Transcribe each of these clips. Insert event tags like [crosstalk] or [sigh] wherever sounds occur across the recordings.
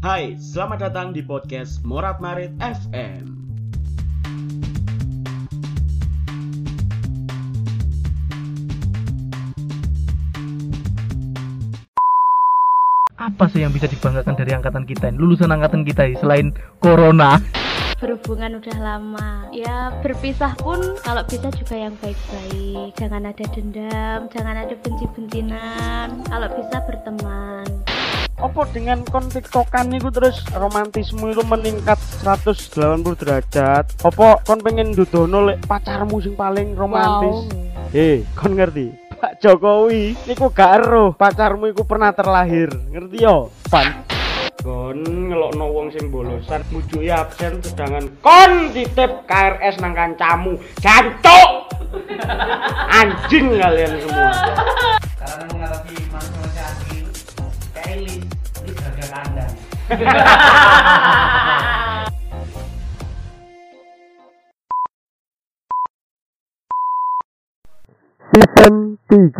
Hai, selamat datang di podcast Morat Marit FM. apa sih yang bisa dibanggakan dari angkatan kita ini? Lulusan angkatan kita ini selain corona. Berhubungan udah lama. Ya berpisah pun kalau bisa juga yang baik-baik. Jangan ada dendam jangan ada benci-bencinan. Kalau bisa berteman Apa dengan kon tiktokan niku terus romantisme itu meningkat 180 derajat? Apa kon pengen dudono lek pacarmu sing paling romantis? Hei, kon ngerti? Pak Jokowi niku gak eruh. Pacarmu iku pernah terlahir. Ngerti yo? Pan. Kon ngelokno wong sing bolosan mujuki absen sedangkan kon titip KRS nang kancamu. Jancuk! Anjing kalian semua. Karena menghadapi manusia asli kayak Kandang season 3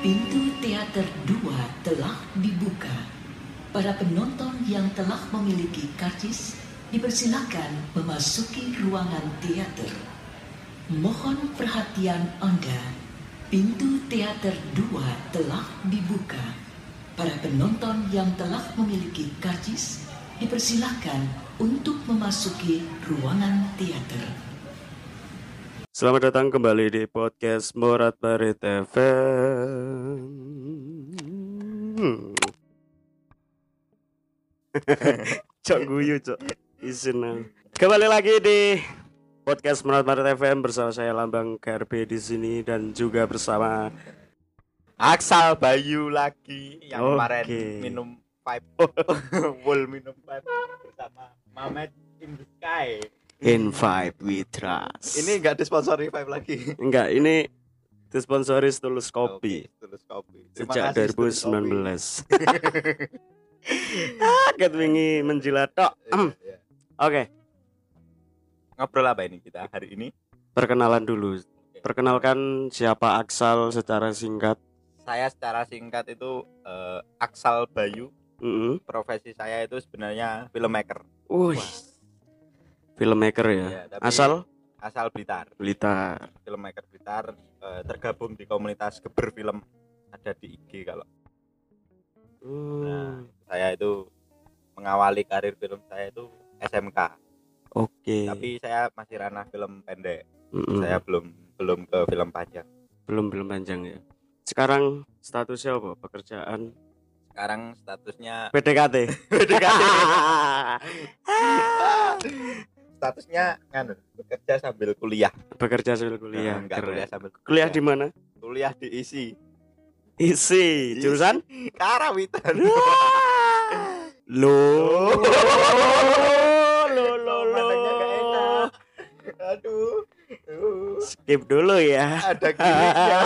Pintu teater 2 telah dibuka. Para penonton yang telah memiliki karcis dipersilakan memasuki ruangan teater. Mohon perhatian Anda. Pintu teater 2 telah dibuka. Para penonton yang telah memiliki karcis dipersilakan untuk memasuki ruangan teater. Selamat datang kembali di podcast Morat Barit FM. [laughs] cok guyu cok isin Kembali lagi di podcast Morat Barit FM bersama saya Lambang KRB di sini dan juga bersama Aksal Bayu lagi yang kemarin Oke. minum pipe [laughs] full minum pipe bersama Mamet in the Sky. In Vibe We Trust. Ini enggak disponsori pipe lagi. [laughs] enggak ini disponsoris tulus kopi Oke, Tulus kopi. Terima sejak kasih, Tulus Kopi. 2019. [laughs] ah, ket wingi menjilat tok. Iya. Oke, Ngobrol apa ini kita hari ini? perkenalan dulu. Perkenalkan siapa Aksal secara singkat. Saya secara singkat itu eh, Aksal Bayu. Mm Profesi saya itu sebenarnya filmmaker. Wih. Filmmaker ya. Tapi- Asal Asal Blitar. Blitar. Filmmaker Blitar eh, tergabung di komunitas Geber Film ada di IG kalau Hmm, saya itu mengawali karir film saya itu SMK. Oke. tapi saya masih ranah film pendek Mm-mm. saya belum belum ke film panjang belum belum panjang ya. Sekarang statusnya apa? Pekerjaan sekarang statusnya PDKT. [laughs] PDKT. statusnya nganu bekerja sambil kuliah Bekerja sambil kuliah. Nah, enggak Keren. kuliah sambil Kuliah di mana? kuliah di isi Isi. Jurusan? karawitan Lo. [laughs] Skip dulu ya. ada [laughs] kirinya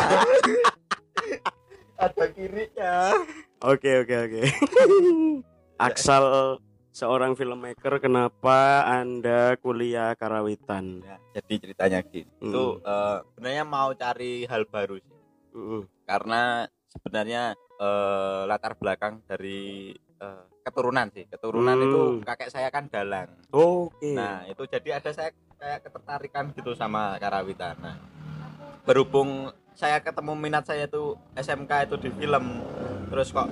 ada kirinya Oke oke oke. [laughs] Aksal seorang filmmaker kenapa Anda kuliah karawitan? Ya, jadi ceritanya gini Hmm. itu eh, sebenarnya mau cari hal baru sih Mm-mm. karena sebenarnya eh, latar belakang dari eh, keturunan sih keturunan Hmm. itu kakek saya kan dalang Oke. nah itu jadi ada saya kayak ketertarikan gitu sama karawitan nah berhubung saya ketemu minat saya itu SMK itu di film. Terus kok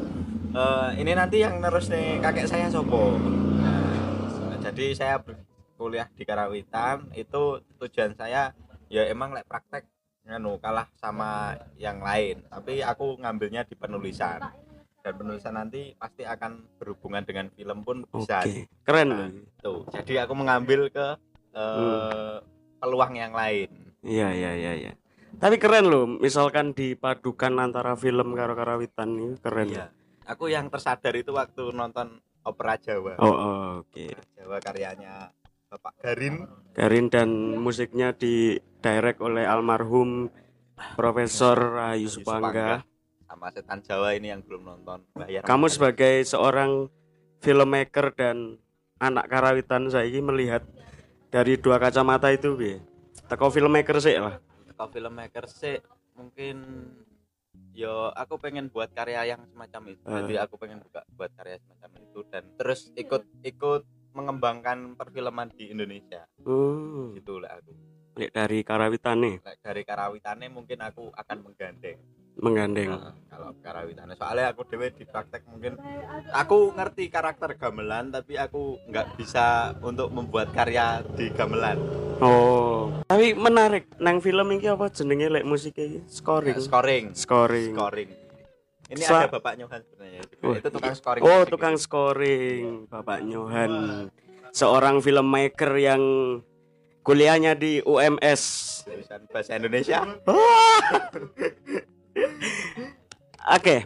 eh, ini nanti yang terus nih kakek saya sopo. Nah, jadi saya kuliah di karawitan itu tujuan saya ya emang lek praktek nganu kalah sama yang lain. Tapi aku ngambilnya di penulisan. Dan penulisan nanti pasti akan berhubungan dengan film pun bisa Oke. Keren loh. tuh jadi aku mengambil ke eh, peluang yang lain Iya iya iya iya. Tapi keren loh, misalkan dipadukan antara film karo karawitan ini keren. Iya. aku yang tersadar itu waktu nonton opera Jawa Oh, oh, oke. Opera Jawa karyanya Bapak Garin Karin dan musiknya di direct oleh almarhum Profesor Rahayu Supangga. sama setan Jawa ini yang belum nonton bayar Kamu sebagai seorang filmmaker dan anak karawitan saya ini melihat dari dua kacamata itu bi. Teko filmmaker sih lah. Teko filmmaker sih mungkin yo aku pengen buat karya yang semacam itu Eh. jadi aku pengen buka buat karya semacam itu dan terus ikut ikut mengembangkan perfilman di Indonesia Oh, gitu lah aku lek dari karawitane Lek dari karawitane mungkin aku akan menggandeng menggandeng. Nah, kalau karawitane soalnya aku dewe di praktek mungkin aku ngerti karakter gamelan tapi aku nggak bisa untuk membuat karya di gamelan Oh, tapi menarik. Nang film ini apa jenenge lek musiknya scoring. scoring Scoring. scoring ini Sa- ada bapak Nyohan sebenarnya Oh, itu tukang scoring Oh, tukang ya. scoring, Bapak Nyohan. Seorang filmmaker yang kuliahnya di UMS. bahasa Indonesia [laughs] Oke.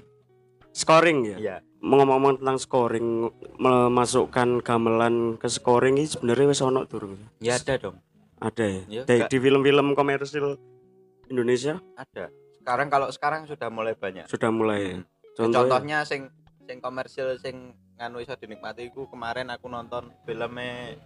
Scoring ya. iya Ngomong-ngomong tentang scoring, memasukkan gamelan ke scoring ini sebenarnya wis ono durung. ya ada dong Ada ya. Ya, Di, film-film komersil Indonesia ada sekarang kalau sekarang sudah mulai banyak sudah mulai. ya. Hmm. Contohnya, contohnya sing sing komersil sing nganu iso dinikmati iku kemarin aku nonton filmnya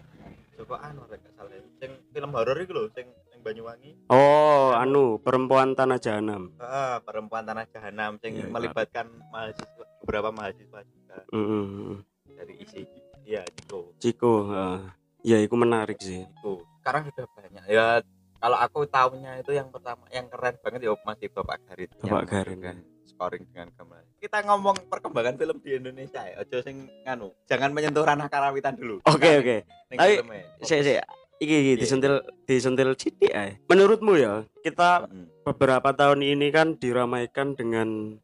Joko Anwar gak salah ya. sing film horor iku lho sing sing Banyuwangi Oh, anu perempuan tanah jahanam. ah perempuan tanah jahanam sing Iya, iya. melibatkan mahasiswa beberapa mahasiswa juga Mm-mm. dari isi iya Jiko Ciko, ah. ya itu menarik sih. itu sekarang sudah banyak ya kalau aku tahunya itu yang pertama yang keren banget ya masih Bapak Garit Bapak yang Garit. dengan scoring dengan gamelan kita ngomong perkembangan film di Indonesia ya ojo sing nganu jangan menyentuh ranah karawitan dulu Oke, Kita oke. ning Tapi. Saya saya iki iki Iya. disentil disentil cilik ae. Menurutmu ya, kita Mm. beberapa tahun ini kan diramaikan dengan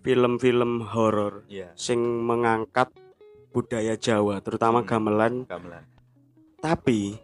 film-film horor iya sing mengangkat budaya Jawa, terutama Hmm. gamelan. gamelan Tapi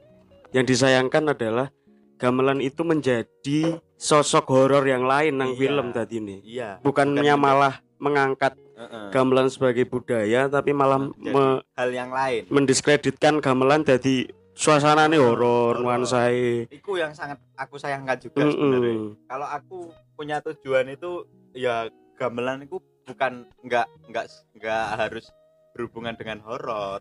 yang disayangkan adalah gamelan itu menjadi sosok horor yang lain nang Iya. film tadi ini. iya Bukannya Bukan malah mengangkat Heeh. gamelan sebagai budaya, tapi malah Jadi- me- hal yang lain mendiskreditkan gamelan jadi suasana nih horor nuansai. itu yang sangat aku sayangkan juga sebenarnya Mm-mm. kalau aku punya tujuan itu ya gamelan itu bukan nggak nggak nggak harus berhubungan dengan horor.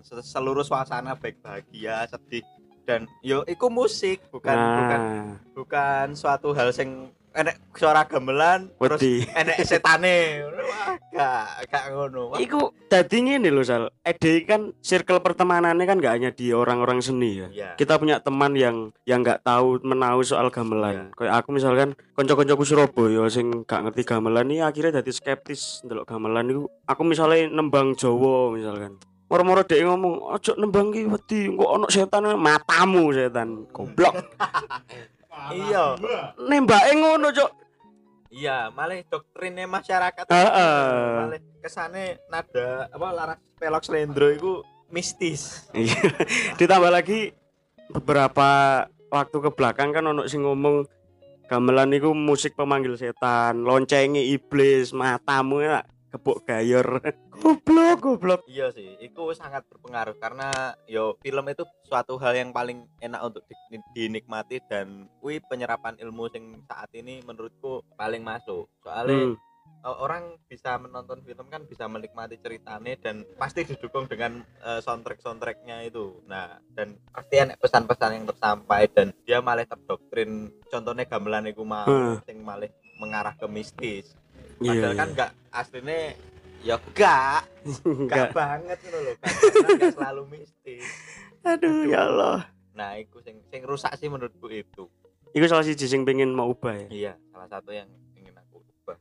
Se- seluruh suasana baik bahagia sedih dan yo iku musik bukan bukan Nah, bukan suatu hal sing enek suara gamelan terus enek setane wah gak gak ngono Wah, Iku dadi ngene lho Sal. Ede kan circle pertemanannya kan gak hanya di orang-orang seni ya. Iya. Kita punya teman yang yang nggak tahu menahu soal gamelan. Kayak aku misalkan konco-koncoku Surabaya sing gak ngerti gamelan ini akhirnya dadi skeptis ndelok gamelan iku. Aku misalnya nembang Jawa misalkan. Moro-moro dhek ngomong, "Ojo nembang ki wedi, kok ono setan matamu setan." Goblok. [laughs] iya Nembake ngono, Cok. iya malah doktrinnya masyarakat Heeh. malah kesane nada apa laras pelok slendro itu mistis Iya. Ditambah lagi beberapa waktu ke belakang kan ono sing ngomong gamelan itu musik pemanggil setan, loncengi iblis, matamu ya kebuk gayor. [laughs] goblok, goblok. iya sih itu sangat berpengaruh karena yo film itu suatu hal yang paling enak untuk di- dinikmati dan kui penyerapan ilmu sing saat ini menurutku paling masuk soalnya Hmm. orang bisa menonton film kan bisa menikmati ceritanya dan pasti didukung dengan soundtrack soundtracknya itu nah dan pasti enak pesan-pesan yang tersampai dan dia malah terdoktrin contohnya gamelan iku mau Hmm. sing malah mengarah ke mistis Iya. padahal kan enggak aslinya ya enggak enggak banget gitu loh kan enggak selalu mistis Aduh, ya Allah. nah itu sing sing rusak sih menurutku itu Iku salah siji sing pengen mau ubah ya. iya salah satu yang ingin aku ubah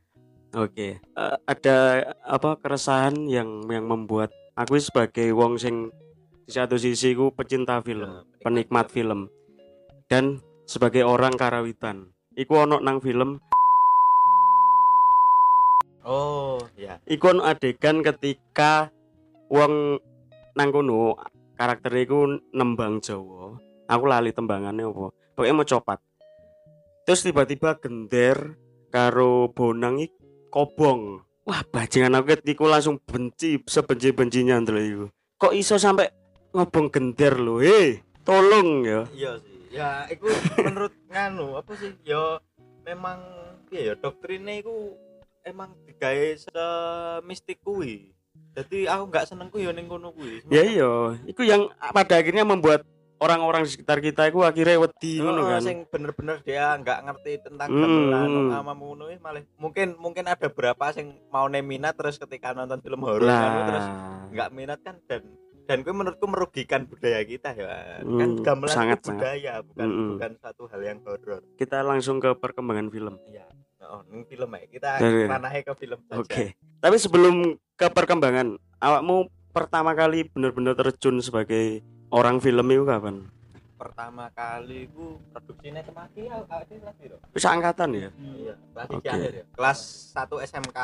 Oke. Eh, ada apa keresahan yang yang membuat aku sebagai wong sing di satu sisi ku pecinta film, Nah, penikmat film. Dan sebagai orang karawitan. Iku ono nang film oh ya iku adegan ketika wong nang kono karakter iku nembang Jawa. Aku lali tembangannya apa. Pokoknya mau copat. Terus tiba-tiba gender karo bonang iki kobong. Wah, bajingan aku ketiku langsung benci sebenci-bencinya ndelok iku. Kok iso sampai ngobong gender lho? Hei, tolong ya. iya sih ya itu menurut nganu apa sih ya memang iya ya doktrinnya itu emang digawe semistik kuwi. Jadi aku nggak seneng kuwi ya ning kono kuwi. Ya iya, itu yang pada akhirnya membuat orang-orang di sekitar kita itu akhirnya wedi ngono Oh, kan. sing bener-bener dia nggak ngerti tentang Hmm, gamelan sama ngono malah mungkin mungkin ada berapa sing mau minat terus ketika nonton film horor kan, terus nggak minat kan dan dan gue menurutku merugikan budaya kita ya. Kan Hmm, gamelan sangat, budaya bukan Hmm, bukan satu hal yang horor. Kita langsung ke perkembangan film. iya oh ini film ya? Kita Dari- ranahnya ke film saja. Oke. Tapi sebelum ke perkembangan, awakmu pertama kali benar-benar terjun sebagai orang film itu kapan? pertama kali gue produksinya kemaki ya ada kelas piro? Bisa angkatan ya? iya kelas akhir ya. Kelas 1 SMK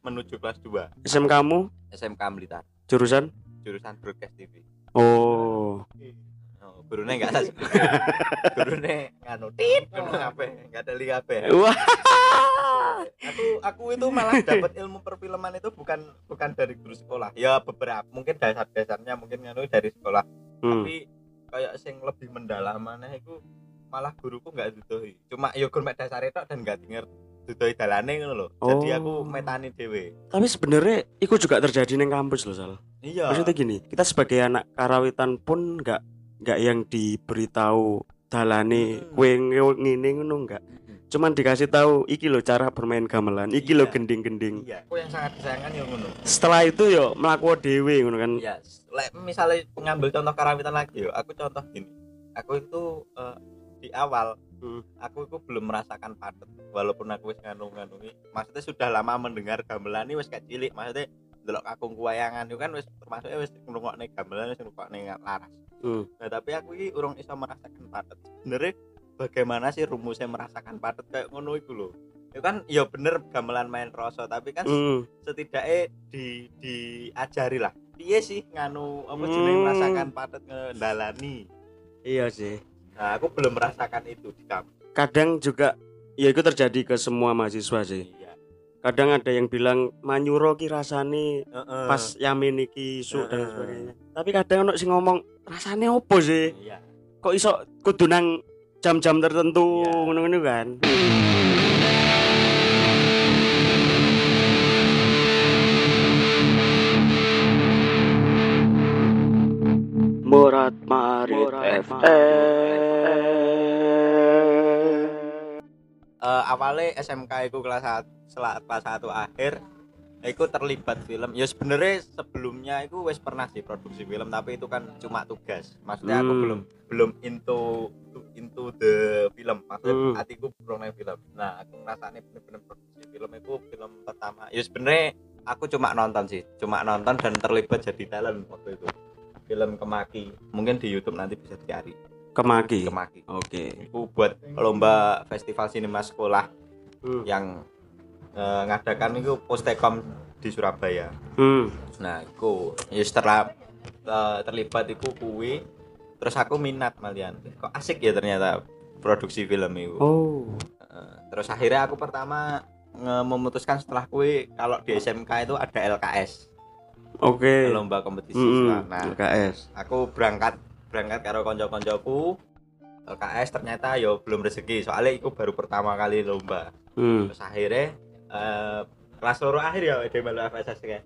menuju kelas 2 SM kamu SMK Blitar jurusan? jurusan broadcast TV Oh, Oh, gurunya enggak sah. gurunya nganu tit ngono enggak ada lihat kabeh. wah. Aku aku itu malah dapat ilmu perfilman itu bukan bukan dari guru sekolah. Ya beberapa mungkin dasar-dasarnya mungkin nganu dari sekolah. Hmm. Tapi kayak sing lebih mendalam mana itu malah guruku enggak dudohi. Cuma yo gur mek dasar itu dan enggak denger dudohi dalane ngono lho. Jadi Oh. aku metani dhewe. Tapi sebenarnya itu juga terjadi di kampus loh, Sal. Iya. Maksudnya gini, kita sebagai anak karawitan pun nggak nggak yang diberitahu dalane kue nge- ngene ngono nggak. Cuman dikasih tahu iki lo cara bermain gamelan, iki lo Iya. gending-gending. Iya. Aku yang sangat disayangkan yo ngono. Setelah itu yo melakukan dewe ngono kan. Iya, lek misalnya mengambil contoh karawitan lagi yo, aku contoh gini. Aku itu eh, di awal Hmm. aku itu belum merasakan padet walaupun aku wis nganu-nganungi. Maksudnya sudah lama mendengar gamelan ini wis cilik, maksudnya delok kakung kuwayangan itu kan wis termasuknya wis ngrungokne gamelan wis ngrungokne laras. Hmm. Nah, tapi aku ini urung iso merasakan padet. Sebenarnya bagaimana sih rumusnya merasakan padet kayak ngono iku lho. Itu kan ya bener gamelan main rasa, tapi kan Hmm. setidaknya di diajari lah piye sih nganu apa jenenge Hmm. merasakan patet ngendalani Iya sih. nah aku belum merasakan itu di kampus Kadang juga ya itu terjadi ke semua mahasiswa sih. iya Kadang ada yang bilang manyuro ki rasane Heeh. pas yamin iki isuk dan Heeh. sebagainya. Tapi kadang ono sing ngomong rasane opo sih? iya Kok iso kudu nang jam-jam tertentu Iya. ngono-ngono kan? Morat Marit Eh, awalnya SMK itu kelas 1 setelah kelas 1 akhir itu terlibat film. Ya sebenarnya sebelumnya itu wes pernah sih produksi film tapi itu kan cuma tugas. Maksudnya aku Hmm. belum belum into into the film. Maksudnya Hmm. hatiku belum film. Nah aku ngerasanya bener-bener produksi film itu film pertama. Ya sebenarnya aku cuma nonton sih. Cuma nonton dan terlibat jadi talent waktu itu. Film Kemaki. Mungkin di YouTube nanti bisa dicari Kemaki. Kemaki Oke. itu buat lomba festival sinema sekolah Hmm. yang eh, ngadakan itu Postekom di Surabaya. Hmm. Nah, itu ya setelah eh, terlibat itu kuwi terus aku minat malian. Kok asik ya ternyata produksi film itu. Oh. Eh, terus akhirnya aku pertama memutuskan setelah kuwi kalau di SMK itu ada LKS, Oke. lomba kompetisi Hmm. siswa. Nah, LKS. aku berangkat berangkat karo konco-koncoku LKS ternyata yo belum rezeki. Soalnya itu baru pertama kali lomba Hmm. terus akhirnya eh, kelas loro akhir ya di melu FSS ya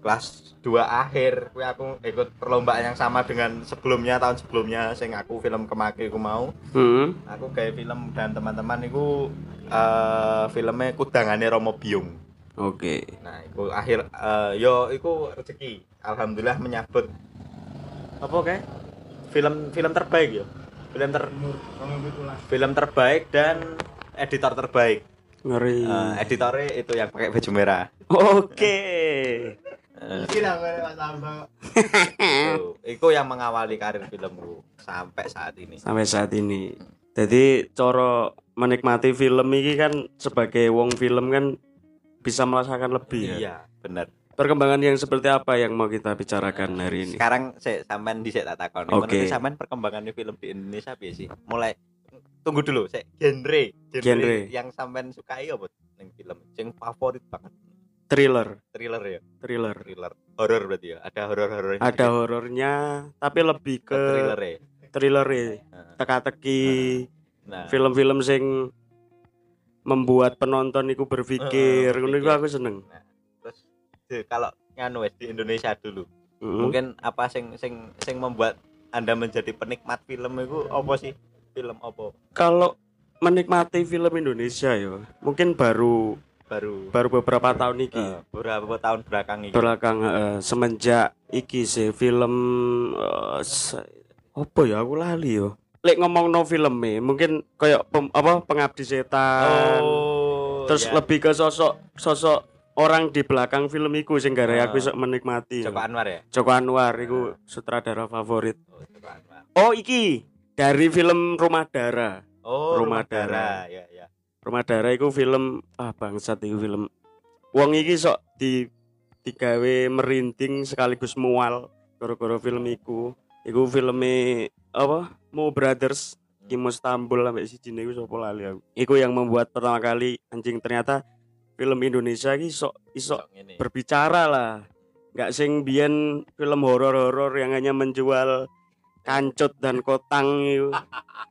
kelas 2 akhir kuwi aku ikut perlombaan yang sama dengan sebelumnya tahun sebelumnya sing aku film kemaki aku mau. Hmm. aku kayak film dan teman-teman itu eh filmnya kudangane Romo Biung. Oke. nah itu akhir eh, yo itu rezeki. Alhamdulillah menyambut. Apa kayak film film terbaik ya film ter film terbaik dan editor terbaik Ngeri. Eh, editornya itu yang pakai baju merah Oke. Eh, itu, itu yang mengawali karir filmku sampai saat ini Sampai saat ini. Jadi coro menikmati film ini kan sebagai wong film kan bisa merasakan lebih ya. iya benar Perkembangan yang seperti apa yang mau kita bicarakan hari ini? sekarang saya sampean di tak takon Oke. menurut sampean perkembangannya film di Indonesia piye sih mulai tunggu dulu saya genre Genre. yang sampean sukai apa ning film yang favorit banget Thriller, thriller ya thriller. thriller horor berarti ya ada horor horor Ada horornya, tapi lebih ke thriller ya thriller ya. Heeh. Teka-teki, nah film-film sing membuat penonton itu berpikir, berpikir. aku seneng. di- kalau nganu wes di Indonesia dulu Mm-mm. mungkin apa sing sing sing membuat anda menjadi penikmat film itu apa sih? Film apa? Kalau menikmati film Indonesia ya mungkin baru baru. baru beberapa tahun iki. Eh, beberapa tahun belakang ini belakang eh, semenjak iki sih film se- apa ya aku lali yo. Lek ngomong no filmnya mungkin kayak pem- apa pengabdi setan. Oh terus ya. lebih ke sosok sosok orang di belakang film iku sing gara Ah. aku iso menikmati. Joko Anwar ya? Joko Anwar iku sutradara favorit. Oh Joko Anwar. Oh iki dari film Rumah Dara oh Rumah Rumah Dara ya ya. Rumah Dara iku film ah bangsat iku film. Wong iki sok di digawe merinding sekaligus mual gara-gara film iku. Iku filme apa Mo Brothers Kimo Stambul sampai si iku sapa lali aku. Iku yang membuat pertama kali anjing ternyata film Indonesia iki sok iso Sok ngene. berbicara lah nggak sing biyen film horor-horor yang hanya menjual kancut dan kotang itu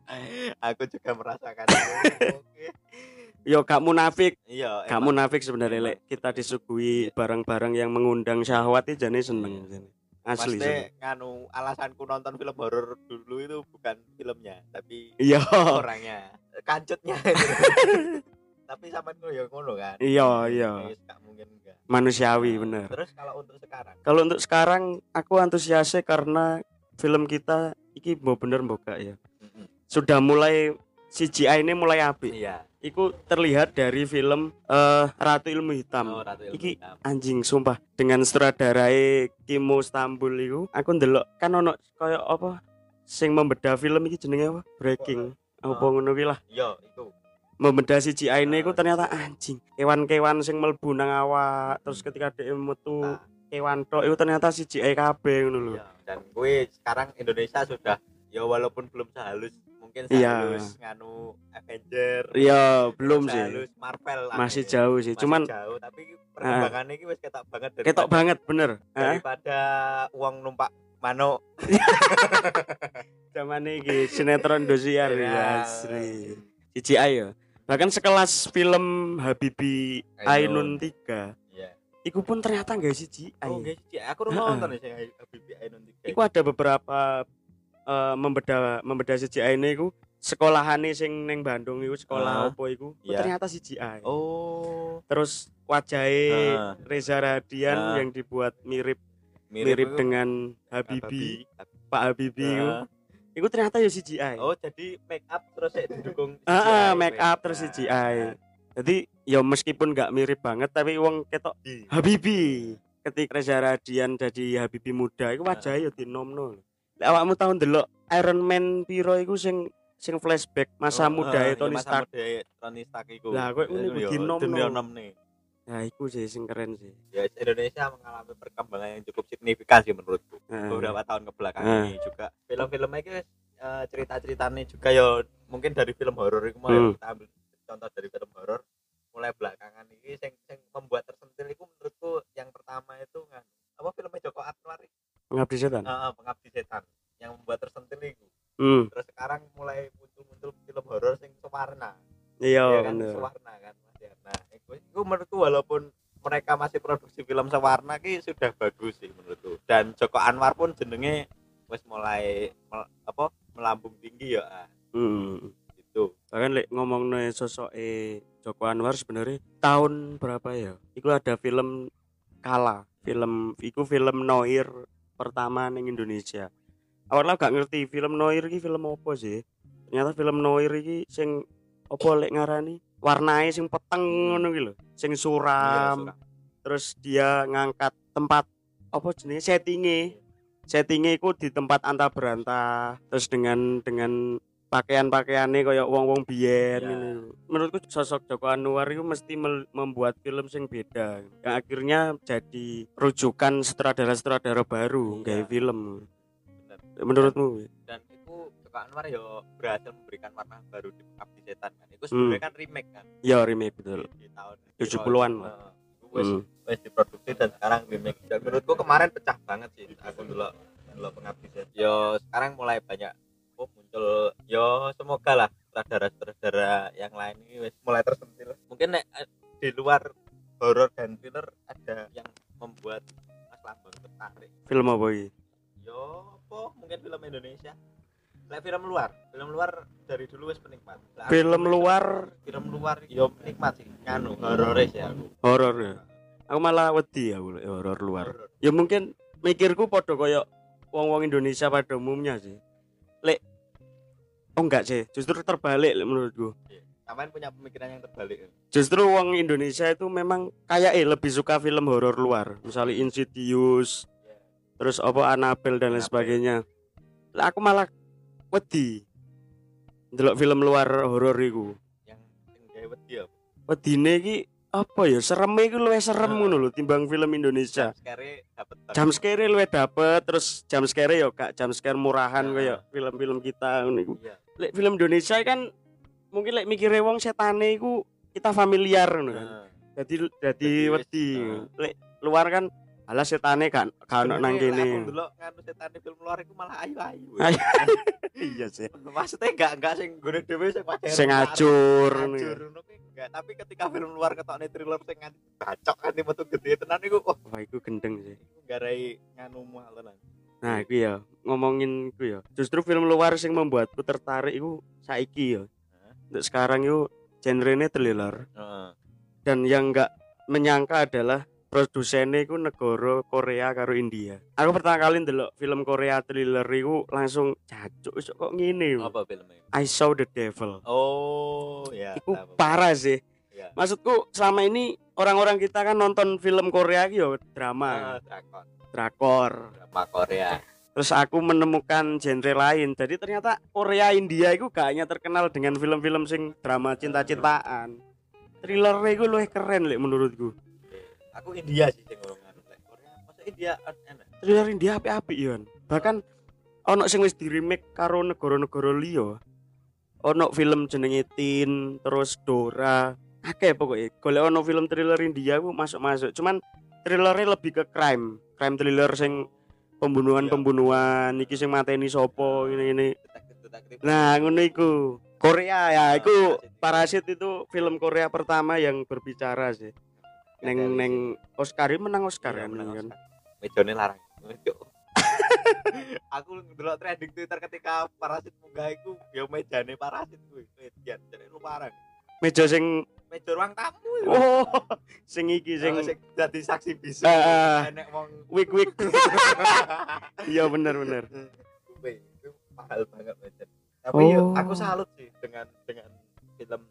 [laughs] aku juga merasakan [laughs] yo gak munafik iya gak munafik sebenarnya lek kita disuguhi barang-barang yang mengundang syahwat itu jane seneng jane. asli Maksudnya seneng. nganu alasanku nonton film horor dulu itu bukan filmnya tapi iya orangnya kancutnya itu. [laughs] tapi sama itu ya ngono kan? Iya iya. gak mungkin enggak manusiawi bener. terus kalau untuk sekarang? Kalau untuk sekarang aku antusiasnya karena film kita iki mau bener mbok gak ya. Sudah mulai CGI ini mulai apik. Iya. Iku terlihat dari film eh, Ratu Ilmu Hitam. oh, Ratu Ilmu Iki Hitam. anjing sumpah. Dengan sutradarae Kimo Stambul iku aku ndelok kan ono kaya apa sing membedah film iki jenenge apa? Breaking. Apa? Ngono kuwi lah. iya itu Membedah CGI ini iku ternyata anjing. Kewan-kewan sing mlebu nang awak terus ketika dhek metu Nah. kewan tok iku ternyata CGI kabeh ngono lho. Iya, dan gue sekarang Indonesia sudah ya walaupun belum sehalus mungkin Iya. sehalus nganu Avenger Iya, belum sih. sehalus Marvel Masih ini. jauh sih. Masih Cuman jauh tapi perkembangannya ini wis ketok banget daripada, ketok banget bener. Hah? daripada uang numpak mano [laughs] Zamane iki sinetron dosiar Iya. ya asli. CGI ya. Bahkan sekelas film Habibi Ainun 3 Iya. Iku pun ternyata nggak CGI. Oh, guys, aku udah nonton sing Habibie Ainun tiga. Iku ada beberapa eh, membeda membeda CGI ini iku sekolahane sing neng Bandung iku sekolah Ah, opo iku iya. ternyata CGI. Oh, Terus wajahnya Ah. Reza Radian Ah. yang dibuat mirip mirip, itu dengan Habibie. Habibie, Pak Habibie iku. Iku ternyata ya CGI. Oh, jadi make up terus saya didukung Ah, ah, CGI, make up terus Nah, CGI. Jadi ya meskipun nggak mirip banget tapi wong ketok di- Habibie. Ketika Reza Radian jadi Habibie muda, iku wajahnya ya dinomno. Lek awakmu tau ndelok Iron Man piro iku sing sing flashback masa Oh, muda ah, Tony iya, masa Stark. mudae Tony Stark iku. Lah, kowe ngene Itu ya, dunia nom nih. Nah, iku sih sing keren sih. Ya, Indonesia mengalami perkembangan yang cukup signifikan sih menurutku. Heeh. Beberapa tahun ke belakang Ah. ini juga film-filmnya itu eh, cerita-ceritanya juga ya mungkin dari film horor itu mulai Hmm. kita ambil contoh dari film horor mulai belakangan ini yang, yang membuat tersentil itu menurutku yang pertama itu kan apa filmnya Joko Anwar itu? Pengabdi setan. Ah, Pengabdi Setan yang membuat tersentil itu Hmm. terus sekarang mulai muncul-muncul film horor yang sewarna Iya, ya kan bener. kan. Nah, itu, itu menurutku walaupun mereka masih produksi film sewarna ki sudah bagus sih menurutku. Dan Joko Anwar pun jenenge wis mulai mel- apa melambung tinggi ya ah, Hmm. gitu. Bahkan lek ngomong sosok e Joko Anwar sebenarnya tahun berapa ya? Iku ada film Kala, film iku film Noir pertama ning Indonesia. Awalnya gak ngerti film Noir iki film apa sih? Ternyata film Noir iki sing apa lek ngarani warnanya sing peteng ngono iki lho, sing Iya, suram. Terus dia ngangkat tempat apa jenis settingnya settingnya itu di tempat anta berantah terus dengan dengan pakaian-pakaiannya kayak wong-wong biyen Iya. ini. Menurutku sosok Joko Anwar itu mesti membuat film sing beda. Yang akhirnya jadi rujukan sutradara-sutradara baru Iya. kayak film. Menurutmu? Dan Joko Anwar ya berhasil memberikan warna baru di Pengabdi Setan kan. Itu Hmm. sebenarnya kan remake kan Ya remake betul. di, di tahun 70-an lah. Heeh. Itu wis Hmm. wis diproduksi dan sekarang remake. Dan menurutku kemarin pecah banget sih aku dulu dulu Pengabdi Setan. Yo sekarang mulai banyak oh, muncul yo semoga lah sutradara-sutradara yang lain ini wis mulai tersentil. Mungkin nek, eh, di luar horor dan thriller ada yang membuat Mas Lambang tertarik. Film apa iki? Yo apa mungkin film Indonesia lek film luar film luar dari dulu wis penikmat aku Film luar film luar yo penikmat sih nganu horor sih aku horor ya. Aku malah wedi aku lek horor luar. Ya mungkin mikirku podo koyo wong-wong Indonesia pada umumnya sih. Lek Oh enggak sih, justru terbalik lek menurutku. Sampean punya pemikiran yang terbalik Justru wong Indonesia itu memang kayak eh lebih suka film horor luar, misalnya Insidious, terus apa Annabelle dan lain Annabelle. sebagainya. Lah aku malah wedi. Delok film luar horor iku. yang gawe wedi ya Wedine iki apa ya serem iku luwih serem ngono lho timbang film Indonesia. Jam scare luwih dapet terus jam scare yo kak jam scare murahan Nah. kayak film-film kita ngono iku. Iya. Lek film Indonesia kan mungkin lek mikire wong setane iku kita familiar ngono kan. Jadi jadi wedi. Lek luar kan alah setane kan kan nang Aku kene. dulu nganu setan di film luar itu malah ayu-ayu. [laughs] Ayu. Iya sih. Maksudnya enggak enggak sing gone dhewe sing wajar. Sing Ngacur ya. ngono kuwi enggak, tapi ketika film luar ketokne thriller sing nganti bacok nganti metu gede tenan iku wah Wah, iku gendeng sih. iku garai nganu mual tenan. Nah, iku ya ngomongin iku ya. Justru film luar sing membuatku tertarik iku saiki ya. Untuk sekarang yuk genrenya thriller Heeh. dan yang enggak menyangka adalah produsennya iku negara Korea karo India. Aku pertama kali ndelok film Korea thriller iku langsung cacuk iso kok ngene. yo. Apa filmnya? I saw the devil. Oh, ya. Iku tahu. parah sih. Iya. Maksudku selama ini orang-orang kita kan nonton film Korea iki yo Ah, drama, drakor. drakor. Drama Korea. Terus aku menemukan genre lain. Jadi ternyata Korea India itu gak hanya terkenal dengan film-film sing drama cinta-cintaan. Thriller itu lebih keren lek menurutku. Aku India sih sing nganu lek Korea. Masa India enak. Thriller India apik-apik yon. Bahkan ono sing wis di remake karo negara-negara liya. Ono film jenenge Tin, terus Dora. Akeh pokoknya. Golek ono film thriller India ku masuk-masuk. Cuman thrillernya lebih ke crime. Crime thriller sing pembunuhan-pembunuhan iki sing mateni sapa ini-ini. Detektif-detektif. Nah, ngono iku. Korea ya, Ah, iku Parasit. Parasit itu film Korea pertama yang berbicara sih. Neng neng Oscar menang Oscar Iya, kan. menang kan? Mejone larang. [laughs] Aku ndelok trending Twitter ketika parasit munggah iku ya mejane parasit kuwi. Median jadi lu parang. Meja sing Meja ruang tamu oh [laughs] sing iki sing sing dadi saksi bisu. Ah, ah. Enek wong wik wik. [laughs] Iya bener bener. mahal banget meja. Tapi yo Oh. aku salut sih dengan dengan film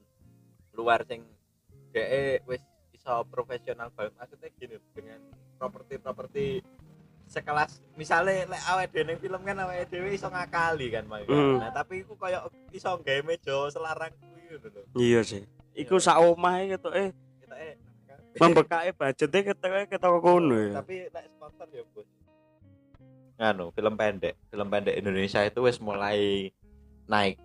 luar sing DE wis iso profesional banget maksudnya gini dengan properti-properti sekelas misalnya lek dhewe ning film kan awake dhewe iso ngakali kan Mas. Hmm. Nah, tapi iku koyo iso gawe meja selarang kuwi lho. Iya sih. Iku sak omahe gitu eh Kita eh membekake budgetnya ketok ketok kono ya. tapi lek sponsor ya bos nganu film pendek film pendek Indonesia itu wis mulai naik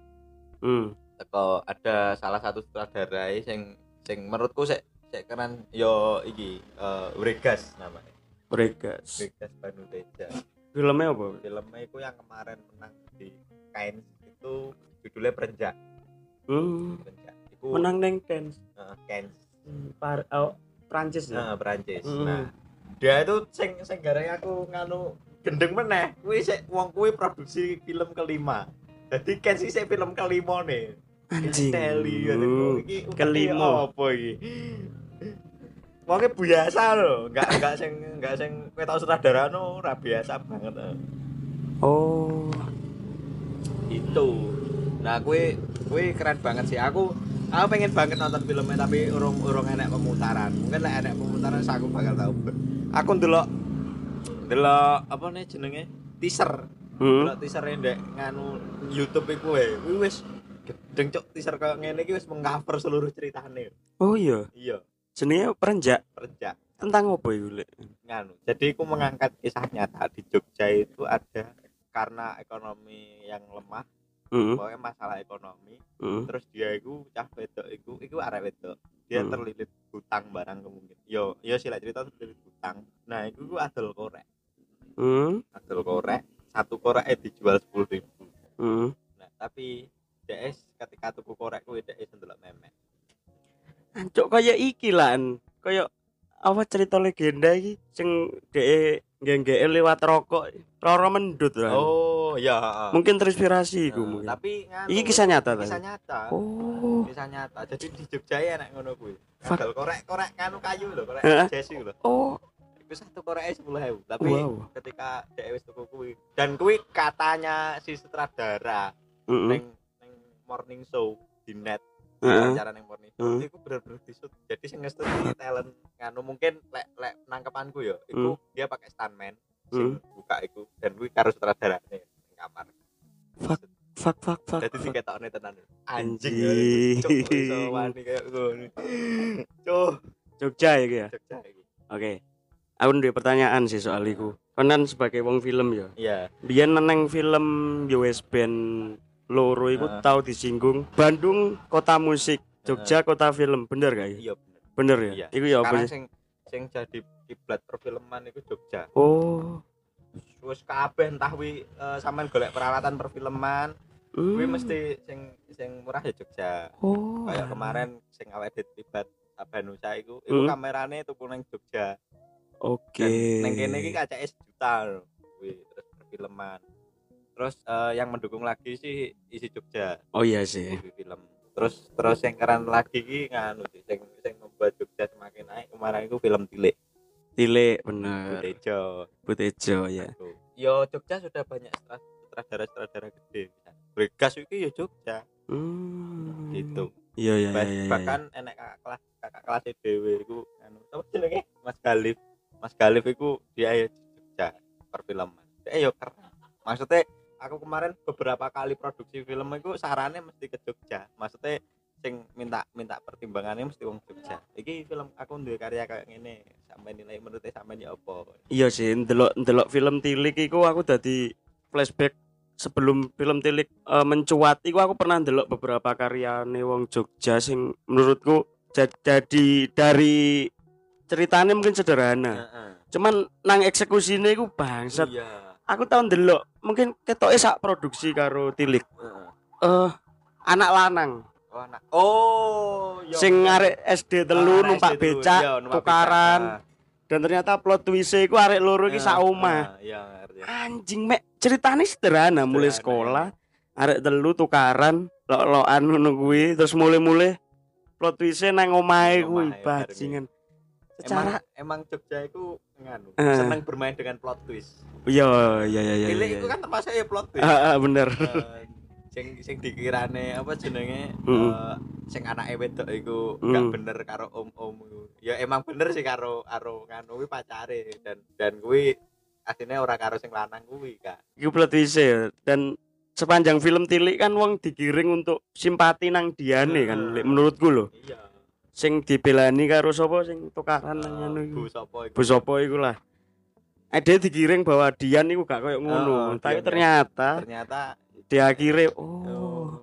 Hmm. teko ada salah satu sutradara sing sing menurutku sik sik keren yo iki eh Uregas namanya Mereka. Uregas Banu Teja Filmnya apa? filmnya itu yang kemarin menang di Kain itu judulnya Perenjak Hmm. Perenjak itu Menang neng Cannes. eh, Cannes Hmm, Par oh, Prancis ya. nah Perancis Hmm. nah dia itu sing sing gareng aku nganu gendeng meneh kuwi sik wong kuwi produksi film kelima jadi Cannes sih film kelima nih Anjing. Teli iki Kelima. apa iki Wongnya biasa loh, enggak enggak sing enggak sing kowe tau sutradara no ora biasa banget. eh. Oh. Itu. Nah, kue kue keren banget sih. Aku aku pengen banget nonton filmnya tapi urung urung enek pemutaran. Mungkin lah enek pemutaran aku bakal tahu. Aku ndelok ndelok apa nih jenenge? Teaser. Hmm. Ndelok teaser ndek nganu YouTube iku wae. Kuwi wis gedeng cok teaser kayak ngene iki wis mengcover seluruh ceritane. Oh iya. Iya, Jenenge Perenjak. perenjak. Tentang apa Lek? nganu. Jadi aku mengangkat kisah nyata di Jogja itu ada karena ekonomi yang lemah, Heeh. pokoknya masalah ekonomi. Heeh. Terus dia itu cah wedok iku iku arek wedok. Dia Hmm. terlilit hutang barang kemungkin. Yo, yo sih lah cerita terlilit hutang. Nah, iku iku adol korek. Hmm. Adol korek, satu korek eh dijual 10.000 ribu. Heeh. Nah, tapi DS ketika tuku korek kuwi DS ndelok memek. Ancuk kaya iki lan. Kaya apa cerita legenda iki sing dhek nggek lewat rokok roro mendut lah. Oh, heeh. Mungkin terinspirasi iku Heeh, mungkin. tapi nganu, Iki kisah nyata kisah tadi. nyata Oh. kisah nyata jadi di Jogja ya nek ngono kuwi Fuck. Gagal korek korek nganu kayu lho korek jesi lho Oh. iku satu korek sepuluh ribu tapi Wow. ketika dhek wis tuku kuwi dan kuwi katanya si sutradara Heeh. neng neng morning show di net Neng morning show Heeh. itu bener-bener disut jadi sing ngestuti talent nganu mungkin lek lek nangkepanku ya iku Hmm. dia pakai stuntman sing buka iku dan kuwi karo sutradara ning kamar Fuck. Fuck fuck fuck. jadi fuck. diketokne tenan anjing cuk iso wani ngono cuk Jogja ya iki ya. Jogja iki Oke. Aku ndek pertanyaan sih soal iku. Kan sebagai wong film ya. iya Biyen neng film US Band loro iku Heeh. tau disinggung Bandung kota musik, Jogja kota film. Bener gak ya? iya bener Bener ya? iya Iku ya apa sing sing jadi kiblat perfilman iku Jogja Oh. wis kabeh entah wi eh, sampean golek peralatan perfilman kuwi Hmm. mesti sing sing murah ya Jogja Oh. kayak kemarin sing awet tibat Abanusa iku iku Hmm. kamerane tuku nang Jogja Oke. dan neng kene iki kacake sejuta lho kuwi terus perfilman terus eh, yang mendukung lagi sih isi Jogja. Oh iya sih. TV film. Terus terus yang keren lagi ki nganu sih sing sing membuat Jogja semakin naik kemarin itu film Tilik. Tilik bener. Tejo Butejo ya. yo Jogja sudah banyak sutra- sutradara-sutradara gede Bregas itu ya Jogja. Hmm. gitu. Iya iya iya iya. bahkan enek kakak kelas kakak kelas dhewe iku anu apa jenenge Mas Galif. Mas Galif iku dia ya Jogja perfilman. Dia yo keren. Maksudnya aku kemarin beberapa kali produksi film itu sarannya mesti ke Jogja maksudnya sing minta minta pertimbangannya mesti wong Jogja iki film aku duwe karya kayak gini sampai nilai menurutnya sampai ya apa Iya sih, ndelok ndelok film Tilik iku aku dadi flashback sebelum film Tilik eh, mencuat iku aku pernah ndelok beberapa karyane wong Jogja sing menurutku ja- jadi dari ceritanya mungkin sederhana. Heeh. Cuman nang eksekusinya iku bangsat. iya Aku tau ndelok, mungkin ketoke sak produksi karo Tilik. Eh anak lanang oh anak oh iya, sing bener. arek SD telu Ah, numpak SD becak iya, numpak tukaran becak. dan ternyata plot twist iku arek loro iki Ah, sak omah. ah, iya anjing mek ceritanya sederhana mulai Sederhana, sekolah arek telu tukaran lok-lokan ngono kuwi terus mulai-mulai plot twistnya nang omahe kuwi bajingan secara emang emang Jogja itu nganu Eh. seneng bermain dengan plot twist iya iya iya iya Tilik iya. itu kan termasuk ya plot twist Ah, ah, bener Eh, sing sing dikirane apa jenenge Mm. eh, sing anake wedok iku gak Mm. bener karo om-om ya emang bener sih karo karo nganu kuwi pacare dan dan kuwi aslinya ora karo sing lanang kuwi kan iku plot twist ya dan sepanjang film tilik kan wong digiring untuk simpati nang diane kan Hmm. Lek menurutku lho iya sing dibelani karo sapa? Sing tukaran nang ngono bu iku sapa iku. Bu sapa iku lah Ade digiring bahwa Dian iku gak koyo ngono, Oh, tapi gak- ternyata ternyata di akhirnya oh.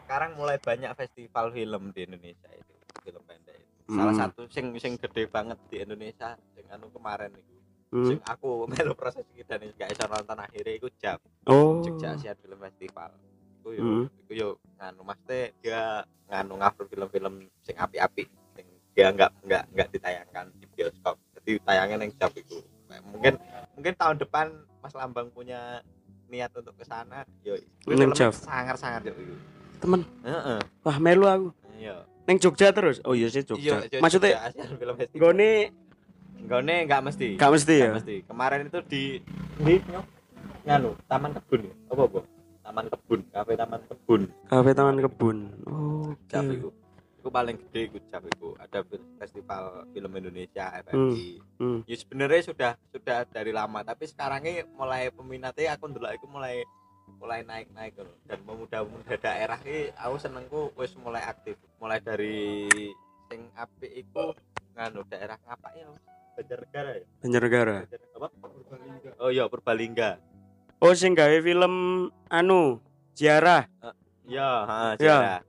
Sekarang mulai banyak festival film di Indonesia itu film pendek itu. salah Hmm. satu sing sing gede banget di Indonesia sing anu kemarin itu Hmm. aku [laughs] melu proses iki dan gak iso nonton akhirnya iku jam Oh. Jogja Asian Film Festival iku yo Hmm. iku yo nganu maksudnya dia nganu ngupload film-film sing api-api sing dia nggak nggak nggak ditayangkan di bioskop jadi tayangnya neng jam itu mungkin mungkin tahun depan Mas Lambang punya niat untuk ke sana yo Neng Jav. sangar-sangar yo Temen. heeh Wah, melu aku. iya Neng Jogja terus. Oh iya sih iya Jogja. iya, Maksudnya Jogja Asian Film Festival gone nggak mesti gak mesti ya. Nggak mesti kemarin itu di di nganu taman kebun ya apa apa taman kebun kafe taman kebun Kafe Taman Kebun. Oh, iku. Iku paling gede iku Jap iku. Ada festival film Indonesia FFI. hmm. Ya sebenarnya sudah sudah dari lama, tapi sekarang ini mulai peminatnya aku ndelok iku mulai mulai naik-naik loh. dan pemuda-pemuda daerah ini aku senengku wis mulai aktif. Mulai dari sing apik iku nganu daerah ngapa ya? Banjarnegara ya? Banjarnegara. Oh iya Purbalingga. Oh, sing gawe film anu Ziarah. Ya, heeh, Ya. Ziarah.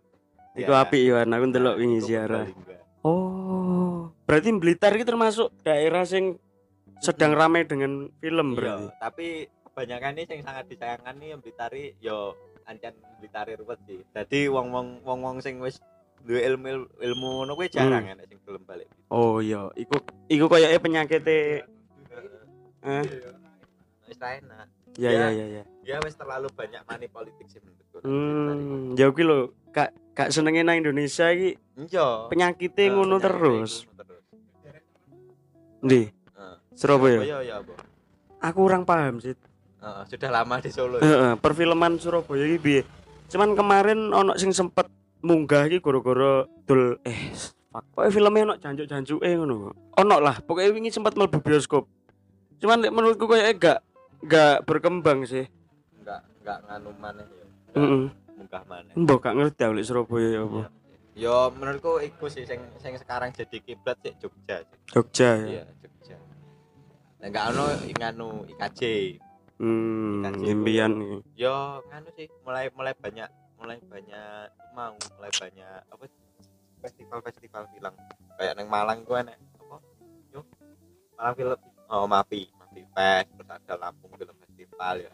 Ya. apik ya, aku ndelok Nah, wingi iku Ziarah. Oh. Berarti Blitar iki termasuk daerah sing sedang ramai dengan film berarti. Iya, tapi kebanyakan ini yang sangat disayangkan nih yang Blitari yo ancen Blitari ruwet sih. Jadi wong-wong wong-wong sing wis duwe ilmu ilmu, ilmu ngono kuwi jarang Hmm. enek sing gelem balik. Oh iya, iku iku koyoke penyakit eh Wis ra enak. ya ya ya ya. Ya wis terlalu banyak money politik sih menurutku. Hmm, ya kuwi lho, kak kak senenge nang Indonesia iki Iya. penyakitnya Eh, ngono penyakitnya terus. ngono terus. Ndi? Heeh. Surabaya. Iya iya, Bu. Aku kurang paham sih. Heeh, sudah lama di Solo. ya? Heeh, perfilman Surabaya iki piye? Cuman kemarin ono sing sempet munggah iki gara-gara dul eh fuck. Pokoke filmnya ono jancuk-jancuke ngono. Ono lah, pokoknya wingi sempat mlebu bioskop. Cuman menurutku kayaknya gak gak berkembang sih. Enggak enggak nganu maneh ya. Heeh. Munggah maneh. Mbok gak ngerti aku lek Surabaya ya apa. Yo menurutku iku sih sing sing sekarang jadi kiblat sih Jogja. Jogja ya. Iya, Jogja. Nah, enggak ono nganu IKJ. Hmm, impian. Yo nganu sih mulai mulai banyak mulai banyak mau mulai banyak apa festival-festival film kayak neng Malang gua enek apa yo Malang film oh Mapi Mapi Fest terus ada Lampung Film Festival ya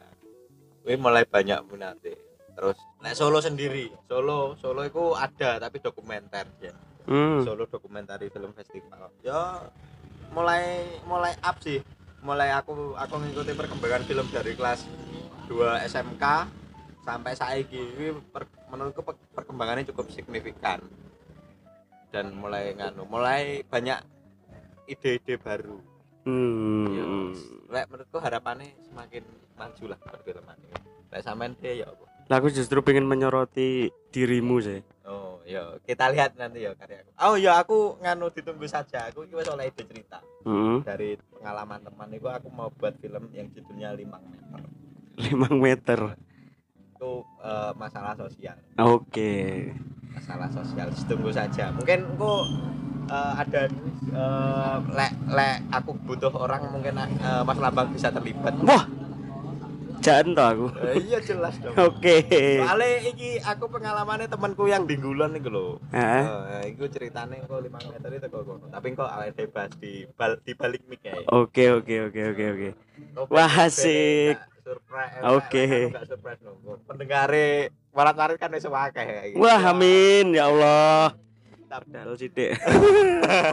Wih mulai banyak minate terus nek Solo sendiri Solo Solo itu ada tapi dokumenter ya Hmm. Solo Documentary Film Festival. Ya mulai mulai up sih. Mulai aku aku ngikuti perkembangan film dari kelas 2 SMK sampai saiki Ini per, menurutku per- perkembangannya cukup signifikan. Dan mulai nganu, mulai banyak ide-ide baru. Ya, Hmm. lek menurutku harapannya semakin maju lah perfilman ini. Lek sampean deh ya apa? Lah aku justru pengen menyoroti dirimu sih. Oh, ya kita lihat nanti ya karyaku. Oh ya aku nganu ditunggu saja. Aku iki wis oleh ide cerita. Heeh. dari pengalaman teman itu aku mau buat film yang judulnya 5 meter 5 meter. Itu eh, masalah sosial Oke. masalah sosial tunggu saja mungkin aku eh, ada eh, lek lek aku butuh orang mungkin eh, Mas Lambang bisa terlibat Wah. Jangan toh aku. Eh, iya jelas dong Oke. soalnya iki aku pengalamannya temanku yang di nih loh Heeh. Eh, itu ceritanya kok 5 meter itu kok tapi kok awalnya bebas di bal di balik mic ya Oke oke oke oke oke. Wah, asik. Surprise. Eh, Oke. lek- lek aku nggak surprise no. Pendengare warat-warat kan wis akeh kayak gitu. Wah amin ya Allah. Padahal sithik.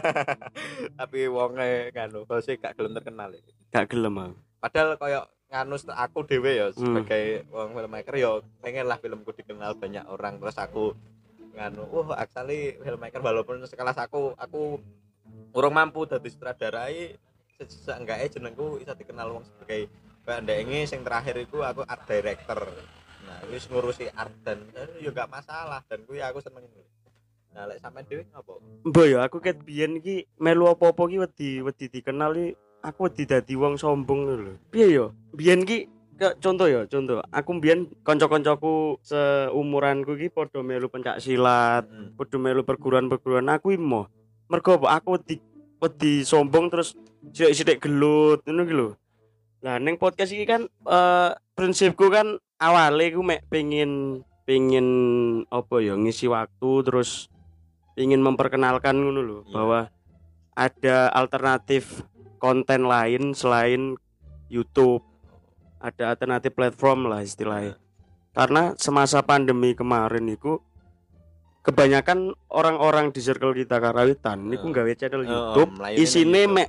[laughs] Tapi wonge nganu bose gak gelem terkenal. ya. Gak gelem aku. Padahal koyo nganu aku dhewe ya Hmm. sebagai wong filmmaker ya pengen lah filmku dikenal banyak orang terus aku nganu wah actually filmmaker walaupun sekelas aku aku urung mampu dadi sutradarai se- seenggaknya jenengku bisa dikenal wong sebagai ndenge sing terakhir itu aku art director nah wis ngurusi art dan eh, ya gak masalah dan kuwi aku seneng nah lek sampean dhewe ngopo Mbok ya aku ket biyen iki melu apa-apa ki wedi wedi dikenal iki aku wedi dadi wong sombong lho. Piye ya? Biyen ki contoh ya, contoh. Aku biyen kanca-kancaku seumuranku ki padha melu pencak silat, Hmm. melu perguruan-perguruan aku imo. Mergo aku wedi wedi sombong terus sithik-sithik gelut ngono ki lho. Lah ning podcast iki kan eh prinsipku kan awale ku mek pengin pengin apa ya ngisi waktu terus ingin memperkenalkan ngono lho Iya. bahwa ada alternatif konten lain selain YouTube. Ada alternatif platform lah istilahnya. Karena semasa pandemi kemarin itu kebanyakan orang-orang di circle kita karawitan niku Heeh. gawe channel Heeh, YouTube melayani isine mek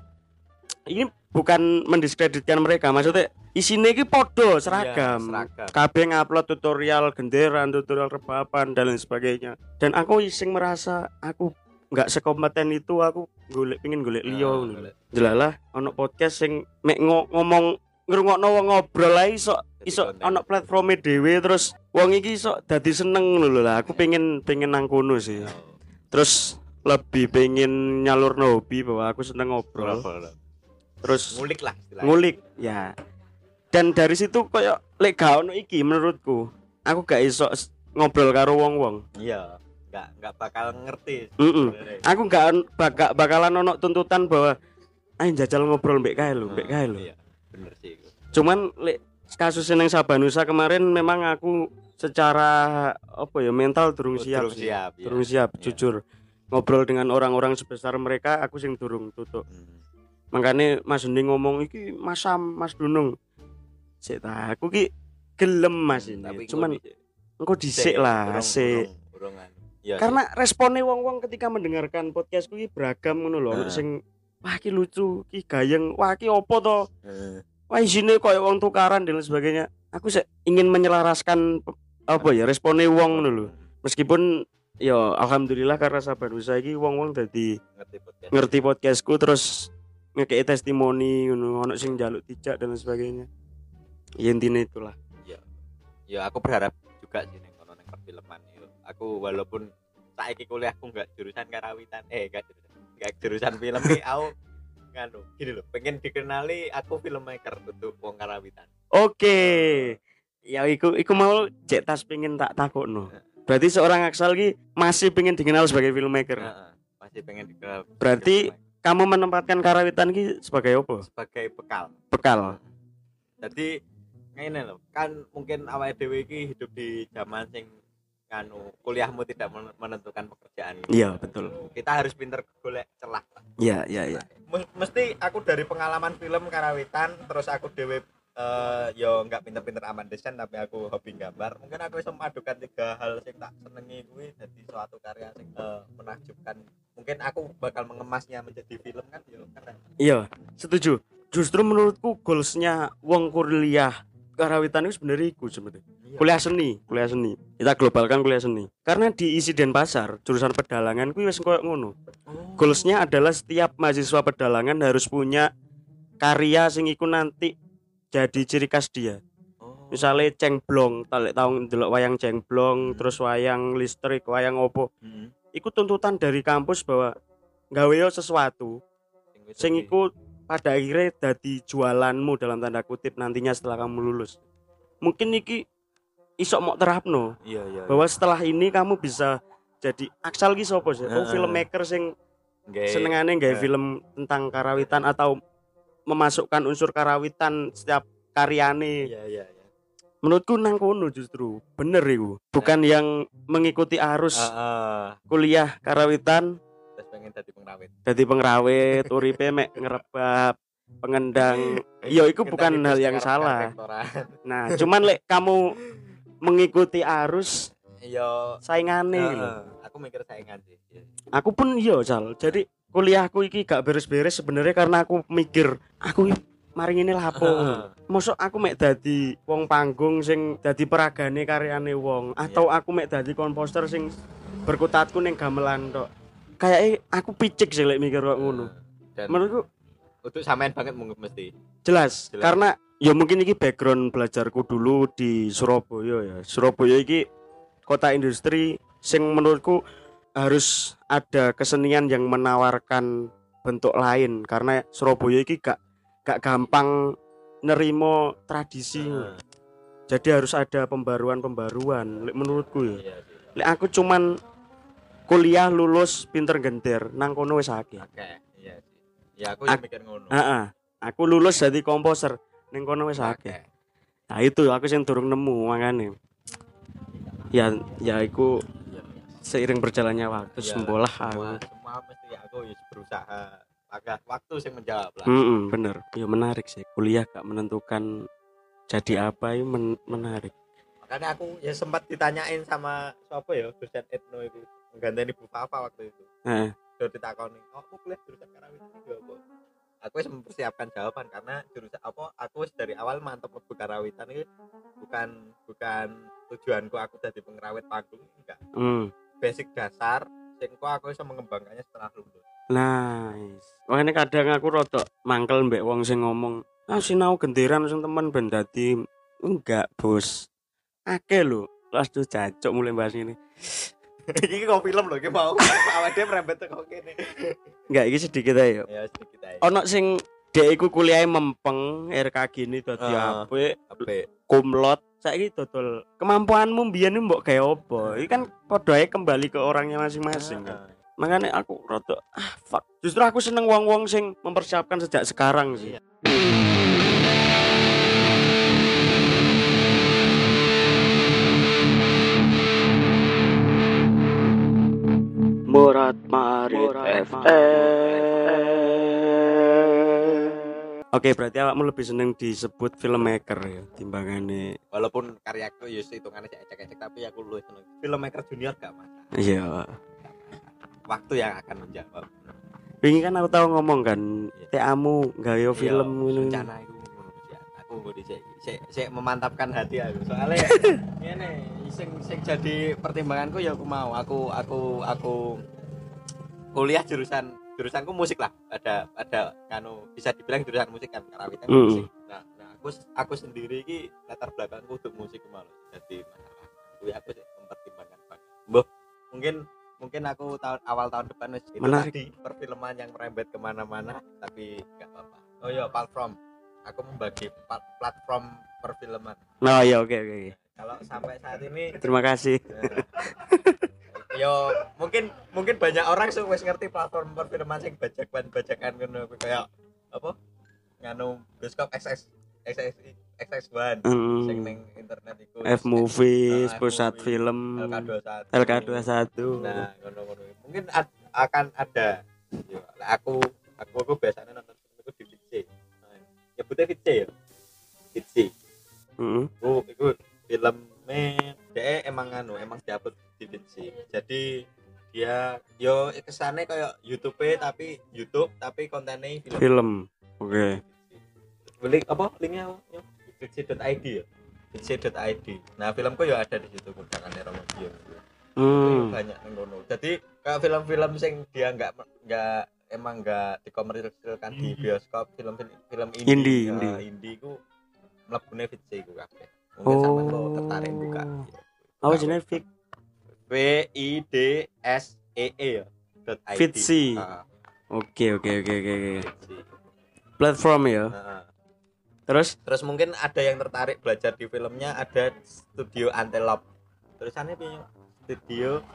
ini bukan mendiskreditkan mereka maksudnya isine iki podo seragam Iya, seragam. kabeh ngupload tutorial genderan, tutorial rebapan dan lain sebagainya. Dan aku iseng merasa aku nggak sekompeten itu aku golek pingin golek liya Nah. Jelalah ono podcast sing mek ngo- ngomong ngrungokno wong ngobrol ae iso Jadi iso ono platformnya dhewe terus wong iki iso dadi seneng lho lah. Aku pengen pengen nang kono sih. Oh, Terus lebih pengen nyalurno hobi bahwa aku seneng ngobrol. Terus ngulik lah istilahnya. ngulik ya dan dari situ koyo lek gak ono iki menurutku aku gak iso ngobrol karo wong-wong iya nggak nggak bakal ngerti Mm-mm. sebenarnya. aku gak bak bakalan ono tuntutan bahwa ayo jajal ngobrol mbek kae lho mbek kae lho iya bener sih cuman lek kasus yang Sabanusa kemarin memang aku secara apa ya mental durung Oh, siap durung siap, iya. durung siap Iya. jujur ngobrol dengan orang-orang sebesar mereka aku sing durung tutup Hmm. Makanya Mas Dendi ngomong iki Mas Sam Mas Dunung. Sik ta aku ki gelem Mas. Ini Tapi cuman engko dhisik, lah sik. Iya sih. karena responnya wong-wong ketika mendengarkan podcastku ini beragam ngono lho. Heeh. sing wah ki lucu ki gayeng. Wah ki opo to? Heeh. wah isine koyo wong tukaran dan sebagainya. Aku sih ingin menyelaraskan apa ya responnya wong ngono lho. Meskipun ya alhamdulillah karena sabar usaha iki wong-wong dadi ngerti podcast. ngerti podcastku terus ngekei testimoni ngono ono sing jaluk dijak dan sebagainya. Ya intinya itulah. Ya aku berharap juga sih neng kono neng perfilman yo aku walaupun saiki kuliahku nggak jurusan karawitan eh nggak jurusan nggak jurusan film nih aku nganu gini loh pengen dikenali aku filmmaker untuk wong karawitan. Oke. Ya iku iku mau cek tas pengen tak takokno. Berarti seorang Aksal ki masih pengen dikenal sebagai filmmaker. Masih pengen dikenal Berarti- filmmaker kamu menempatkan karawitan ki sebagai apa? Sebagai bekal. Bekal. Jadi ngene loh kan mungkin awal dewe iki hidup di zaman sing nganu kuliahmu tidak men- menentukan pekerjaan. Iya betul. Kita harus pinter golek celah. Iya iya iya. Mesti aku dari pengalaman film karawitan terus aku dewe eh yo nggak pinter-pinter aman desain tapi aku hobi gambar. Mungkin aku bisa memadukan tiga hal sing tak senengi kuwi jadi suatu karya sing eh, menakjubkan. Mungkin aku bakal mengemasnya menjadi film kan yo kan iya setuju. Justru menurutku goalsnya wong kuliah karawitan itu sebenarnya iku sebenarnya. Iya. kuliah seni kuliah seni. Kita globalkan kuliah seni. Karena di isi Denpasar jurusan pedalangan kuwi wis koyo ngono. Oh. goalsnya adalah setiap mahasiswa pedalangan harus punya karya sing iku nanti jadi ciri khas dia. Oh. misalnya cengblong talek tahun delok wayang cengblong terus wayang listrik wayang opo Hmm. iku tuntutan dari kampus bahwa gawe sesuatu sing iku pada akhirnya dadi jualanmu dalam tanda kutip nantinya setelah kamu lulus. Mungkin iki isok mau terapno iya iya bahwa setelah ini kamu bisa jadi aksal ki sapa sih Heeh. filmmaker sing senengane gawe film tentang karawitan atau memasukkan unsur karawitan setiap karyane. Iya iya iya. Menurutku nang kono justru bener iku. Bukan yang mengikuti arus Heeh. kuliah karawitan. Terus pengen jadi pengrawit. Jadi pengrawit uripe mek ngerebab pengendang. Iya itu bukan hal yang salah. nah cuman lek kamu mengikuti arus iya. saingane. Lho. aku mikir saingan sih. Aku pun iya Sal. Jadi kuliahku iki gak beres-beres sebenarnya karena aku mikir aku mari ini lapo. Mosok aku mek dadi wong panggung sing dadi peragane karyane wong atau aku mek dadi komposer sing berkutatku ning gamelan tok. Kayak aku picik sih lek mikir kok ngono. Menurutku untuk samain banget mungkin mesti jelas, Jelas. karena ya mungkin iki background belajarku dulu di Surabaya ya. Surabaya iki kota industri sing menurutku harus ada kesenian yang menawarkan bentuk lain karena Surabaya iki gak gak gampang nerimo tradisi. Heeh, Jadi harus ada pembaruan-pembaruan menurutku ya. iya sih Lek aku cuman kuliah lulus pinter genter nang kono wis akeh. oke iya sih ya aku Ak- yang mikir ngono Heeh. Aku lulus jadi komposer ning kono wis akeh. Nah itu aku sing durung nemu makane. Ya ya iku Iya. Seiring berjalannya waktu Iya, sembolah semua aku. semua mesti aku ya berusaha agak waktu sih menjawab lah Heeh, bener. Ya menarik sih. Kuliah gak menentukan jadi apa itu men- menarik. makanya aku ya sempat ditanyain sama siapa ya dosen etno itu mengganteni Bu Fafa waktu itu Heeh. udah ditakoni oh aku kuliah jurusan karawitan juga kok aku wis mempersiapkan jawaban karena jurusan apa aku dari awal mantep ke karawitan itu bukan bukan tujuanku aku jadi pengrawit panggung enggak Hmm. Basic dasar sing kok aku bisa mengembangkannya setelah lulus Nice. Makanya kadang aku rodok mangkel mbek wong sing ngomong, "Ah sinau genderan sing temen ben dadi." Enggak, Bos. Akeh lho. Las tuh cacok mulai bahas ini. [laughs] iki kok film loh iki mau awake merembet kok kene Enggak, iki sedikit aja. ya sedikit aja Ono sing dek iku kuliah mempeng RKG ini dadi Ah. apik, Ape. kumlot. Saiki dodol kemampuanmu biyen ini mbok kayak apa? Iki kan padha kembali ke orangnya masing-masing kan. Makanya aku rodok ah fuck. Justru aku seneng wong-wong sing mempersiapkan sejak sekarang sih. Iya. Murat Marit FM. Oke, berarti awakmu lebih seneng disebut filmmaker ya timbangane. walaupun karyaku ya hitungannya sih ecek-ecek tapi aku lu seneng filmmaker junior gak masalah Iya. waktu yang akan menjawab Wingi kan aku tahu ngomong kan, Iya. TAmu gawe film ngono. rencana sih. aku gue di saya memantapkan hati aku soalnya [laughs] ini sing sing jadi pertimbanganku ya aku mau aku aku aku kuliah jurusan jurusanku musik lah ada ada kanu bisa dibilang jurusan musik kan karawitan Mm. musik nah, nah aku aku sendiri ki latar belakangku untuk musik malah jadi masalah Kuwi aku sih mempertimbangkan banget Mbah, mungkin mungkin aku tahun awal tahun depan itu Menarik. tadi perfilman yang merembet ke mana-mana tapi nggak apa-apa oh iya platform aku membagi plat- platform perfilman Nah, ya oke oke. oke. kalau sampai saat ini Terima kasih. [laughs] yo mungkin mungkin banyak orang sih wis ngerti platform perfilman sing bajakan bajakan ngono kuwi kayak apa? Nganu bioskop XX XX XX1 Hmm. sing ning internet iku. F movies, Nah, pusat film, LK21 LK21. nah mungkin ad- akan ada. Yo aku aku aku biasanya nonton itu di VC nah, nyebutnya VC ya? VC Heeh. Oh, itu filmnya dia emang anu, emang diupload VC. Jadi dia yo kesannya kayak YouTube tapi YouTube tapi kontennya film. Film. Oke. Beli apa linknya apa? VC.id ya. VC.id. Nah, filmku ya ada di situ kundangannya Romodio. Hmm. Banyak ngono. Jadi kayak film-film sing dia nggak nggak emang nggak dikomersilkan di bioskop film film indie Indie, ya, indie. indie ku mlebune VC ku kabeh. Mungkin sampean Oh. tertarik buka. Apa jenenge Fik? V I D S E E ya. Ah, Oke oke oke oke. Platform ya. Nah, Terus Terus mungkin ada yang tertarik belajar di filmnya ada studio Antelope. Tulisannya piye? Studio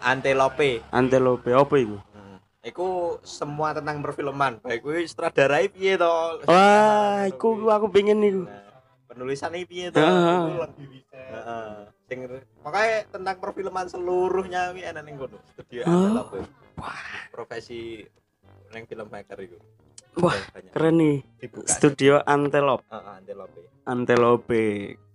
Antelope. Antelope apa itu? Hmm. Iku semua tentang perfilman. Baik kuwi sutradarai piye to? Wah, iku aku pengen niku. Nah, penulisannya piye to? Heeh. Sing makanya tentang perfilman seluruhnya kuwi enak ning kono. Studio Oh. Antelope. Profesi neng filmmaker iku. Wah, Banyak. keren nih. Dibuka. Studio Antelope. Heeh, Antelope. Antelope.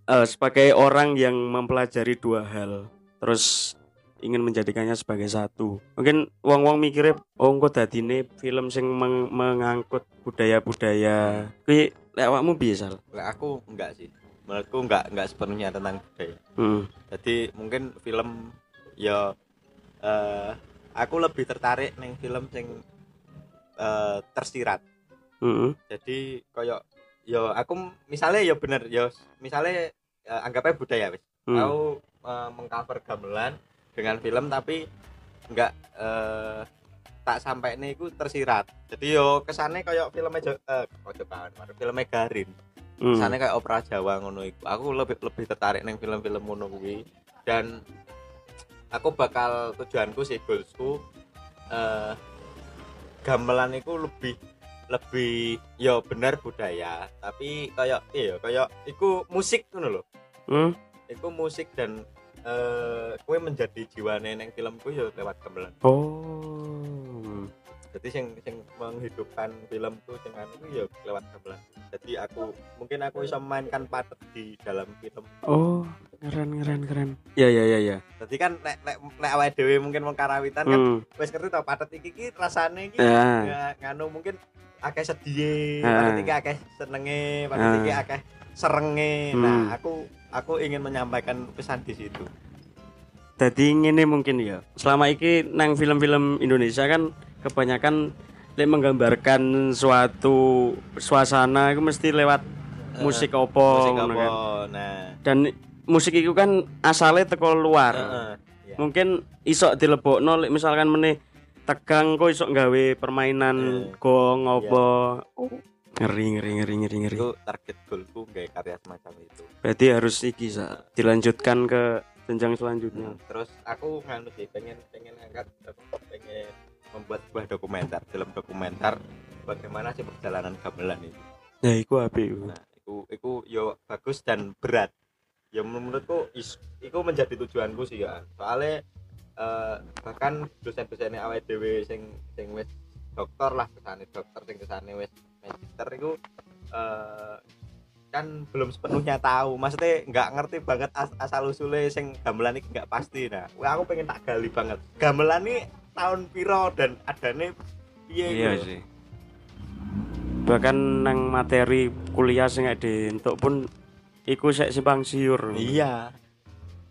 Eh, sebagai orang yang mempelajari dua hal, terus ingin menjadikannya sebagai satu. Mungkin wong-wong mikirnya, oh engko dadine film sing meng- mengangkut budaya-budaya. Kuwi lek awakmu piye, Sal? Lah aku enggak sih. Menurutku enggak enggak sepenuhnya tentang budaya. Hmm. Jadi mungkin film ya eh aku lebih tertarik neng film sing eh tersirat. Heeh. Jadi koyo yo aku misalnya ya bener yo misalnya eh, anggapnya budaya wis. Hmm. Aku eh, mengcover gamelan dengan film tapi enggak eh tak sampai nih tersirat. Jadi yo kesannya kayak filmnya Jo- kok Jepang, filmnya Garin. Hmm. Sana kayak opera Jawa ngono iku. Aku lebih lebih tertarik neng film-film ngono kuwi dan aku bakal tujuanku sih goalsku eh gamelan iku lebih lebih ya bener budaya tapi kayak iya kayak iku musik ngono lho. Hmm. Iku musik dan eh kue menjadi jiwane neng filmku ya lewat gamelan. Oh. Jadi sing sing menghidupkan filmku dengan itu ya lewat gamelan. Jadi aku mungkin aku bisa memainkan patet di dalam film Oh, keren keren keren. Ya ya ya ya. Jadi kan nek nek nek awake dhewe mungkin wong karawitan kan Hmm. wis ngerti tau patet iki ki rasane iki Ya. ya, nganu mungkin akeh sedih, Ah. patet iki akeh senenge, patet Ah. iki akeh serenge. Hmm. Nah, aku aku ingin menyampaikan pesan di situ. Jadi ngene mungkin ya. Selama iki nang film-film Indonesia kan kebanyakan lek menggambarkan suatu suasana itu mesti lewat Eh, musik opo Musik apa? kan. Nah, Dan musik itu kan asalnya teko luar. heeh. Ya. Mungkin isok dilebokno lek misalkan meneh tegang kok isok gawe permainan Eh, gong opo. Ngeri ngeri ngeri ngeri ngeri. Itu target goalku gawe karya semacam itu. Berarti harus iki Sa. dilanjutkan ke jenjang selanjutnya. Hmm, Terus aku nganu sih pengen pengen angkat pengen membuat sebuah dokumenter, film dokumenter bagaimana sih perjalanan gamelan itu. Ya iku iku. Nah, iku iku yo bagus dan berat. Ya menurutku is, iku menjadi tujuanku sih ya. Soalnya eh, bahkan dosen-dosennya awake dhewe sing sing wis dokter lah kesane dokter sing kesane wis Magister itu eh, kan belum sepenuhnya tahu. Maksudnya nggak ngerti banget as asal usulnya sing gamelan ini nggak pasti. Nah aku pengen tak gali banget. Gamelan ini tahun piro dan adanya piye iya gitu. sih. Bahkan nang materi kuliah sing untuk pun iku sek simpang siur. Iya.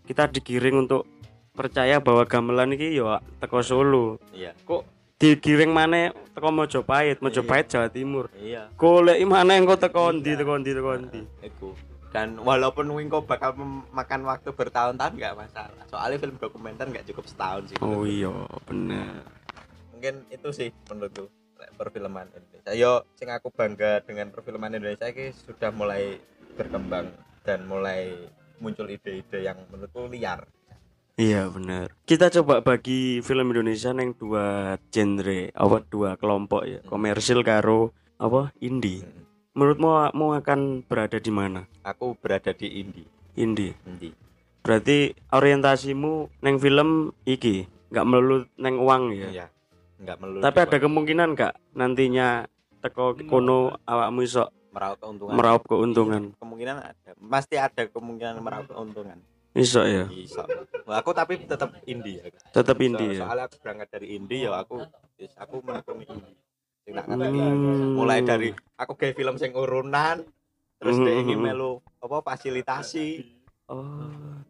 Kita digiring untuk percaya bahwa gamelan iki yo teko Solo. Iya. Kok digiring mana teko Mojopahit. Mojopahit Jawa Timur. Iya. Golek mana engko teko ndi teko ndi teko ndi Iku. dan walaupun Wingko bakal memakan waktu bertahun-tahun nggak masalah. Soalnya film dokumenter nggak cukup setahun sih. Oh iya bener. Mungkin itu sih menurutku perfilman Indonesia. Yo sing aku bangga dengan perfilman Indonesia ini sudah mulai berkembang dan mulai muncul ide-ide yang menurutku liar Iya bener. Kita coba bagi film Indonesia neng dua genre, apa dua kelompok ya, komersil karo apa indie. Hmm. Menurutmu mau akan berada di mana? aku berada di indie Indie. indie Berarti orientasimu neng film iki nggak melulu neng uang ya. iya nggak melulu Tapi ada kemungkinan nggak nantinya teko kono awakmu iso meraup keuntungan meraup keuntungan. Iya, kemungkinan ada pasti ada kemungkinan meraup keuntungan Iso ya. bisa Wah, aku tapi tetap indie ya Tetap So- indie ya. soalnya aku berangkat dari indie ya aku aku menekuni indie ngerti. Hmm. mulai dari aku kayak film sing urunan terus Hmm, dia hmm, hmm. melu apa fasilitasi Oh.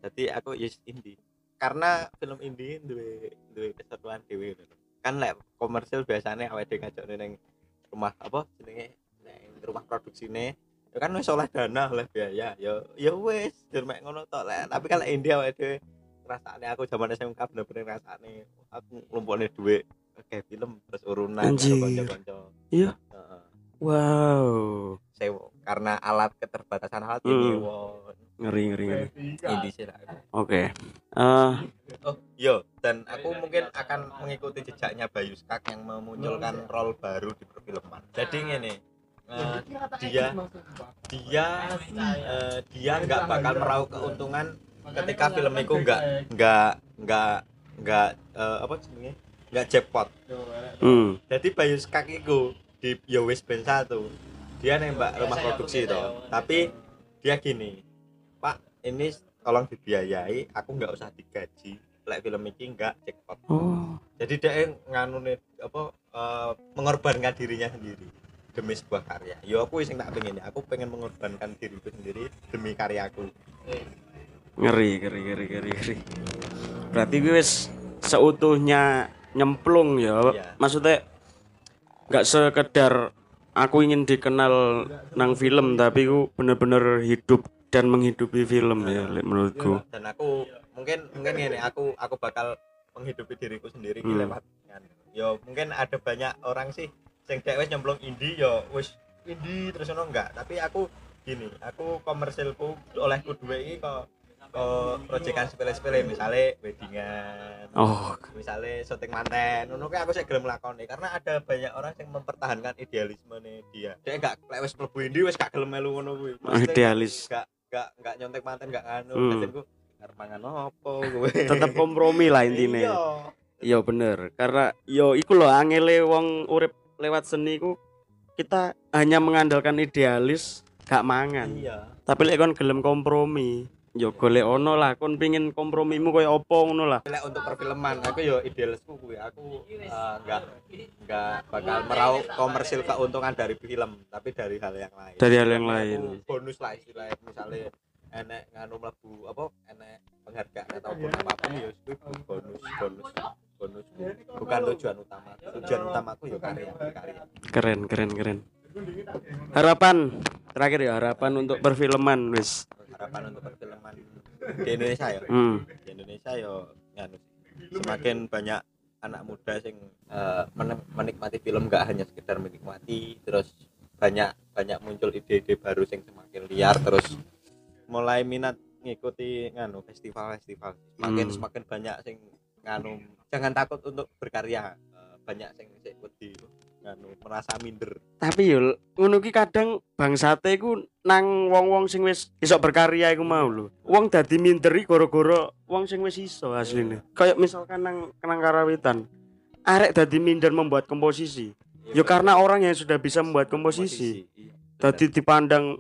jadi aku yes indie karena film indie duwe duwe keseruan dewe ngono. kan lek komersil biasanya awake dhewe ngajak neng rumah apa jenenge neng rumah produksine ya kan wis oleh dana oleh biaya ya ya wis dur mek ngono tok lek tapi lek indie awake dhewe ngrasakne aku zaman SMK bener-bener ngrasakne aku nglumpukne duit kayak film terus urunan kanca-kanca Iya. Wow. sewa karena alat keterbatasan alat Hmm. ini wow Ngeri ngeri ngeri. indie sih lah aku. Oke. Eh Oh, yo dan aku mungkin akan mengikuti jejaknya Bayu Skak yang memunculkan role baru di perfilman. Jadi ini eh, dia dia eh, dia nggak bakal meraup keuntungan ketika film itu nggak nggak nggak nggak eh, apa jenenge nggak jackpot. hmm. Jadi Bayu Skak itu di Yo Wis Ben 1 dia nembak rumah produksi toh. Tapi dia gini, Pak ini tolong dibiayai, aku nggak usah digaji. Lek film ini nggak jackpot. Oh. Jadi dia nganu apa eh, mengorbankan dirinya sendiri demi sebuah karya. Yo aku sing tak pengen ya, aku pengen mengorbankan diriku sendiri demi karyaku. ngeri ngeri ngeri ngeri ngeri berarti gue wis seutuhnya nyemplung ya Iya. maksudnya nggak sekedar aku ingin dikenal nang film tapi gue bener-bener hidup dan menghidupi film ya Lek, menurutku Dan aku mungkin mungkin ini aku aku bakal menghidupi diriku sendiri Hmm. lewat. Yo mungkin ada banyak orang sih sing dek wis nyemplung indie yo wis indie terus ono enggak, tapi aku gini, aku komersilku olehku duwe iki kok kok proyekan sepele-sepele misalnya weddingan oh. misalnya syuting manten ngono aku sih gelem lakoni karena ada banyak orang yang mempertahankan idealisme dia. Dia gak lek wis mlebu indie wis gak gelem melu ngono kuwi. Idealis. gak gak gak nyontek manten gak anu Hmm. mangan opo kowe tetap kompromi lah Iya. intinya iya bener. Karena yo iku loh angele wong urip lewat seni ku kita hanya mengandalkan idealis gak mangan. Iya. Tapi lek kon gelem kompromi yo golek ono lah. Kon pingin kompromimu koyo opo ngono lah. Lek untuk perfilman aku yo idealisku kuwi. Aku eh, nggak nggak bakal meraup komersil keuntungan dari film tapi dari hal yang lain. Dari hal yang lain. bonus lah istilahnya. Misalnya enek nganu mlebu apa enek penghargaan ataupun apa pun ya kuwi bonus bonus bonus bukan tujuan utama. Tujuan utamaku ya karya keren keren keren. Harapan terakhir ya harapan untuk perfilman wis. Harapan untuk perfilman di Indonesia ya. Hmm. di Indonesia nganu sih, semakin banyak anak muda sing men- menikmati film gak hanya sekedar menikmati terus banyak banyak muncul ide-ide baru sing semakin liar terus mulai minat ngikuti nganu festival-festival. Semakin Hmm. semakin banyak sing nganu jangan takut untuk berkarya. Eh, banyak sing sing wedi nganu merasa minder. Tapi yo ngono ki kadang bangsate iku nang wong-wong sing wis iso berkarya iku mau lho. Wong dadi minderi gara-gara wong sing wis iso asline. Kayak misalkan nang nang karawitan arek dadi minder membuat komposisi. Ya karena orang yang sudah bisa membuat komposisi. Iya. Tadi dipandang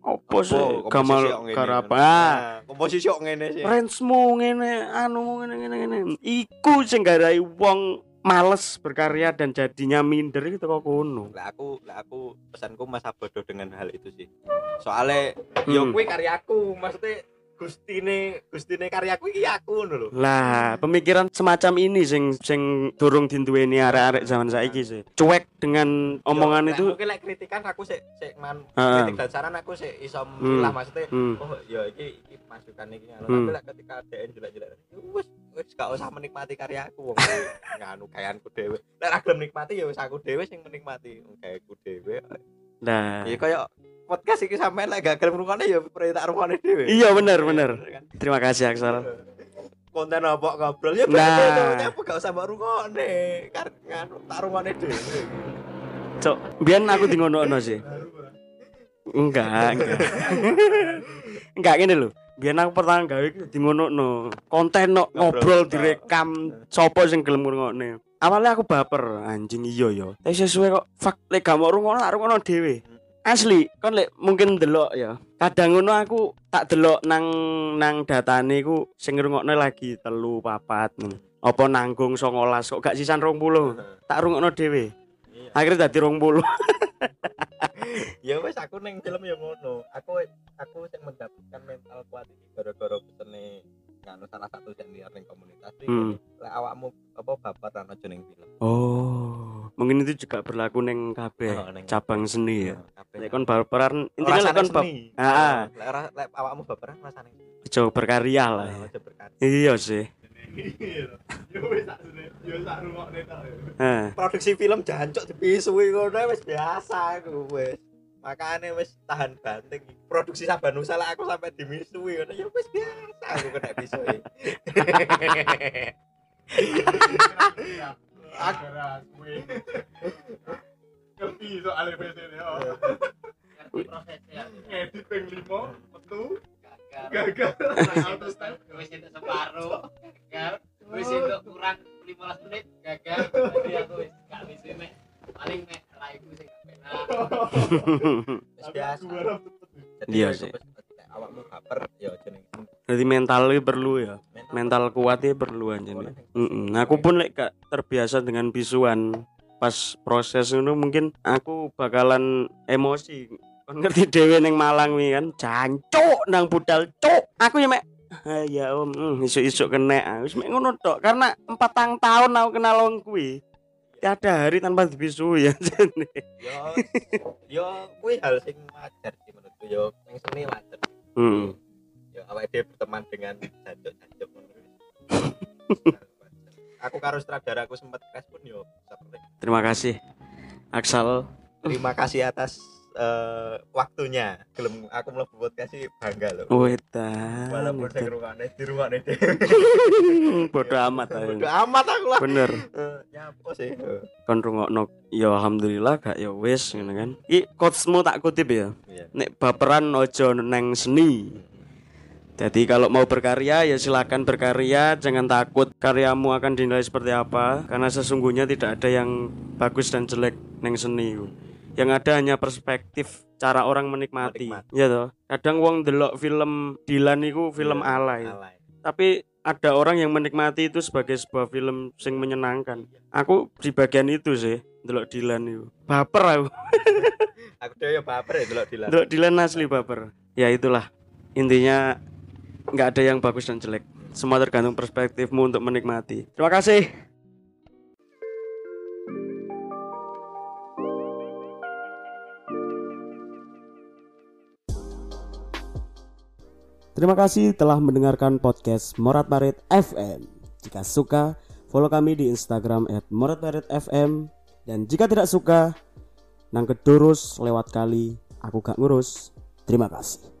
opo sih gamal karapa. Ah, komposisi kok ngene sih. range-mu ngene anu ngene ngene ngene. Iku sing garai wong males berkarya dan jadinya minder gitu kok kono. Lah aku lah aku pesanku masa bodoh dengan hal itu sih. Soalnya yo Hmm. kuwi karyaku, maksudnya gustine gustine karyaku iki aku ngono lho. Lah, pemikiran semacam ini sing sing durung dinduweni arek-arek zaman saiki sih. Cuek dengan omongan Yo, itu. mungkin lek kritikan aku sik sik man Ah. kritik dan saran aku sik iso milah maksudnya Hmm. oh ya iki iki masukan iki ngono Hmm. tapi lek ketika DN jelek-jelek wis wis gak usah menikmati karyaku wong nganu gayanku dhewe lek ra gelem nikmati ya wis aku dhewe sing menikmati gayaku dhewe Nah, ya kaya podcast iki sampean lek gak gelem ngrungokne ya perintah rungokne dhewe Iya, bener, bener. Kan? terima kasih Aksal. konten apa ngobrol ya Nah. bener gak usah mbok rungokne kan tak rungokne dhewe Cok, biyen aku di ngono sih. Enggak, enggak. enggak gini loh. Biyen aku pertama gawe di ngono Konten no, ngobrol direkam sopo sing gelem ngrungokne. Awalnya aku baper, anjing iya ya. Tapi sesuai kok fuck lek gak mau rungokno tak dhewe. Asli, kon lek mungkin delok ya. Kadang ngono aku tak delok nang nang datane ku sing ngrungokne lagi telu papat. Apa nanggung 19 kok gak sisan 20. Tak rungokno dhewe. Iya. Akhirnya dadi 20. [laughs] ya wes aku neng film yang ngono aku aku yang mendapatkan mental kuat ini gara-gara pesene nganu salah satu senior ning komunitas iki Hmm. lek awakmu apa baper ana jeneng film Oh, mungkin itu juga berlaku neng kabeh Oh, neng- cabang seni ya. kabeh Lek kon baperan intinya lek kon bab. Ah, ah. lek ora- lek awakmu baperan rasane aja berkarya lah. ya. berkat Iya sih. Produksi film jancuk dipisui ngono wis biasa aku wis makanya wis tahan banting. Produksi Sabanusa lah aku sampai dimisui ngono. Ya wis biasa aku kena pisui [laughs] ngedit ping 5 metu. Gagal. Gagal. Wis entuk separuh. Gagal. Wis entuk kurang 15 menit gagal. Jadi aku wis gak wis mek. Paling mek raiku sing biasa Jadi Iya ya sih. awakmu baper ya jeneng jadi mental itu perlu ya. Mental kuatnya perlu aja nih. Mm-mm. Aku pun lek gak terbiasa dengan bisuan pas proses itu mungkin aku bakalan emosi. Ngerti dhewe ning Malang wi kan, jancuk nang budal cuk. Aku ya mek Ah, ya om, hmm, isuk-isuk kena. Ah, Wis mek ngono tok karena empat tang tahun aku kenal wong kuwi. Tiada hari tanpa dibisui ya. [laughs] jane. yo yo kuwi hal sing wajar sih menurutku yo yang seni wajar Hmm. yo awake dhewe berteman dengan jancuk-jancuk ngono [laughs] kuwi. aku karo sutradara aku sempat tes pun yo Terima kasih. Aksal terima kasih atas eh, waktunya gelem aku mlebu podcast sih bangga loh Wedan. walaupun saya ngrungokne di rungokne [laughs] Bodoh amat ayo. Bodo amat aku lah Bener. Eh, nyapo sih Eh, Kon rungokno ya alhamdulillah gak ya wis ngono kan. Iki quotesmu tak kutip ya. iya Nek baperan ojo neng seni. Jadi kalau mau berkarya ya silakan berkarya, jangan takut karyamu akan dinilai seperti apa karena sesungguhnya tidak ada yang bagus dan jelek neng seni. Yang ada hanya perspektif cara orang menikmati. Menikmati. Ya toh. Kadang wong delok film Dilan iku film Iya, alay. alay Tapi ada orang yang menikmati itu sebagai sebuah film sing menyenangkan. Aku di bagian itu sih, delok Dilan itu. Baper aku. [laughs] aku dhewe yo baper ya delok dilan Delok Dilan asli baper. Ya itulah. Intinya nggak ada yang bagus dan jelek. Semua tergantung perspektifmu untuk menikmati. Terima kasih. Terima kasih telah mendengarkan podcast Morat Marit FM. Jika suka, follow kami di Instagram @moratmaritfm dan jika tidak suka, nang kedurus lewat kali aku gak ngurus. Terima kasih.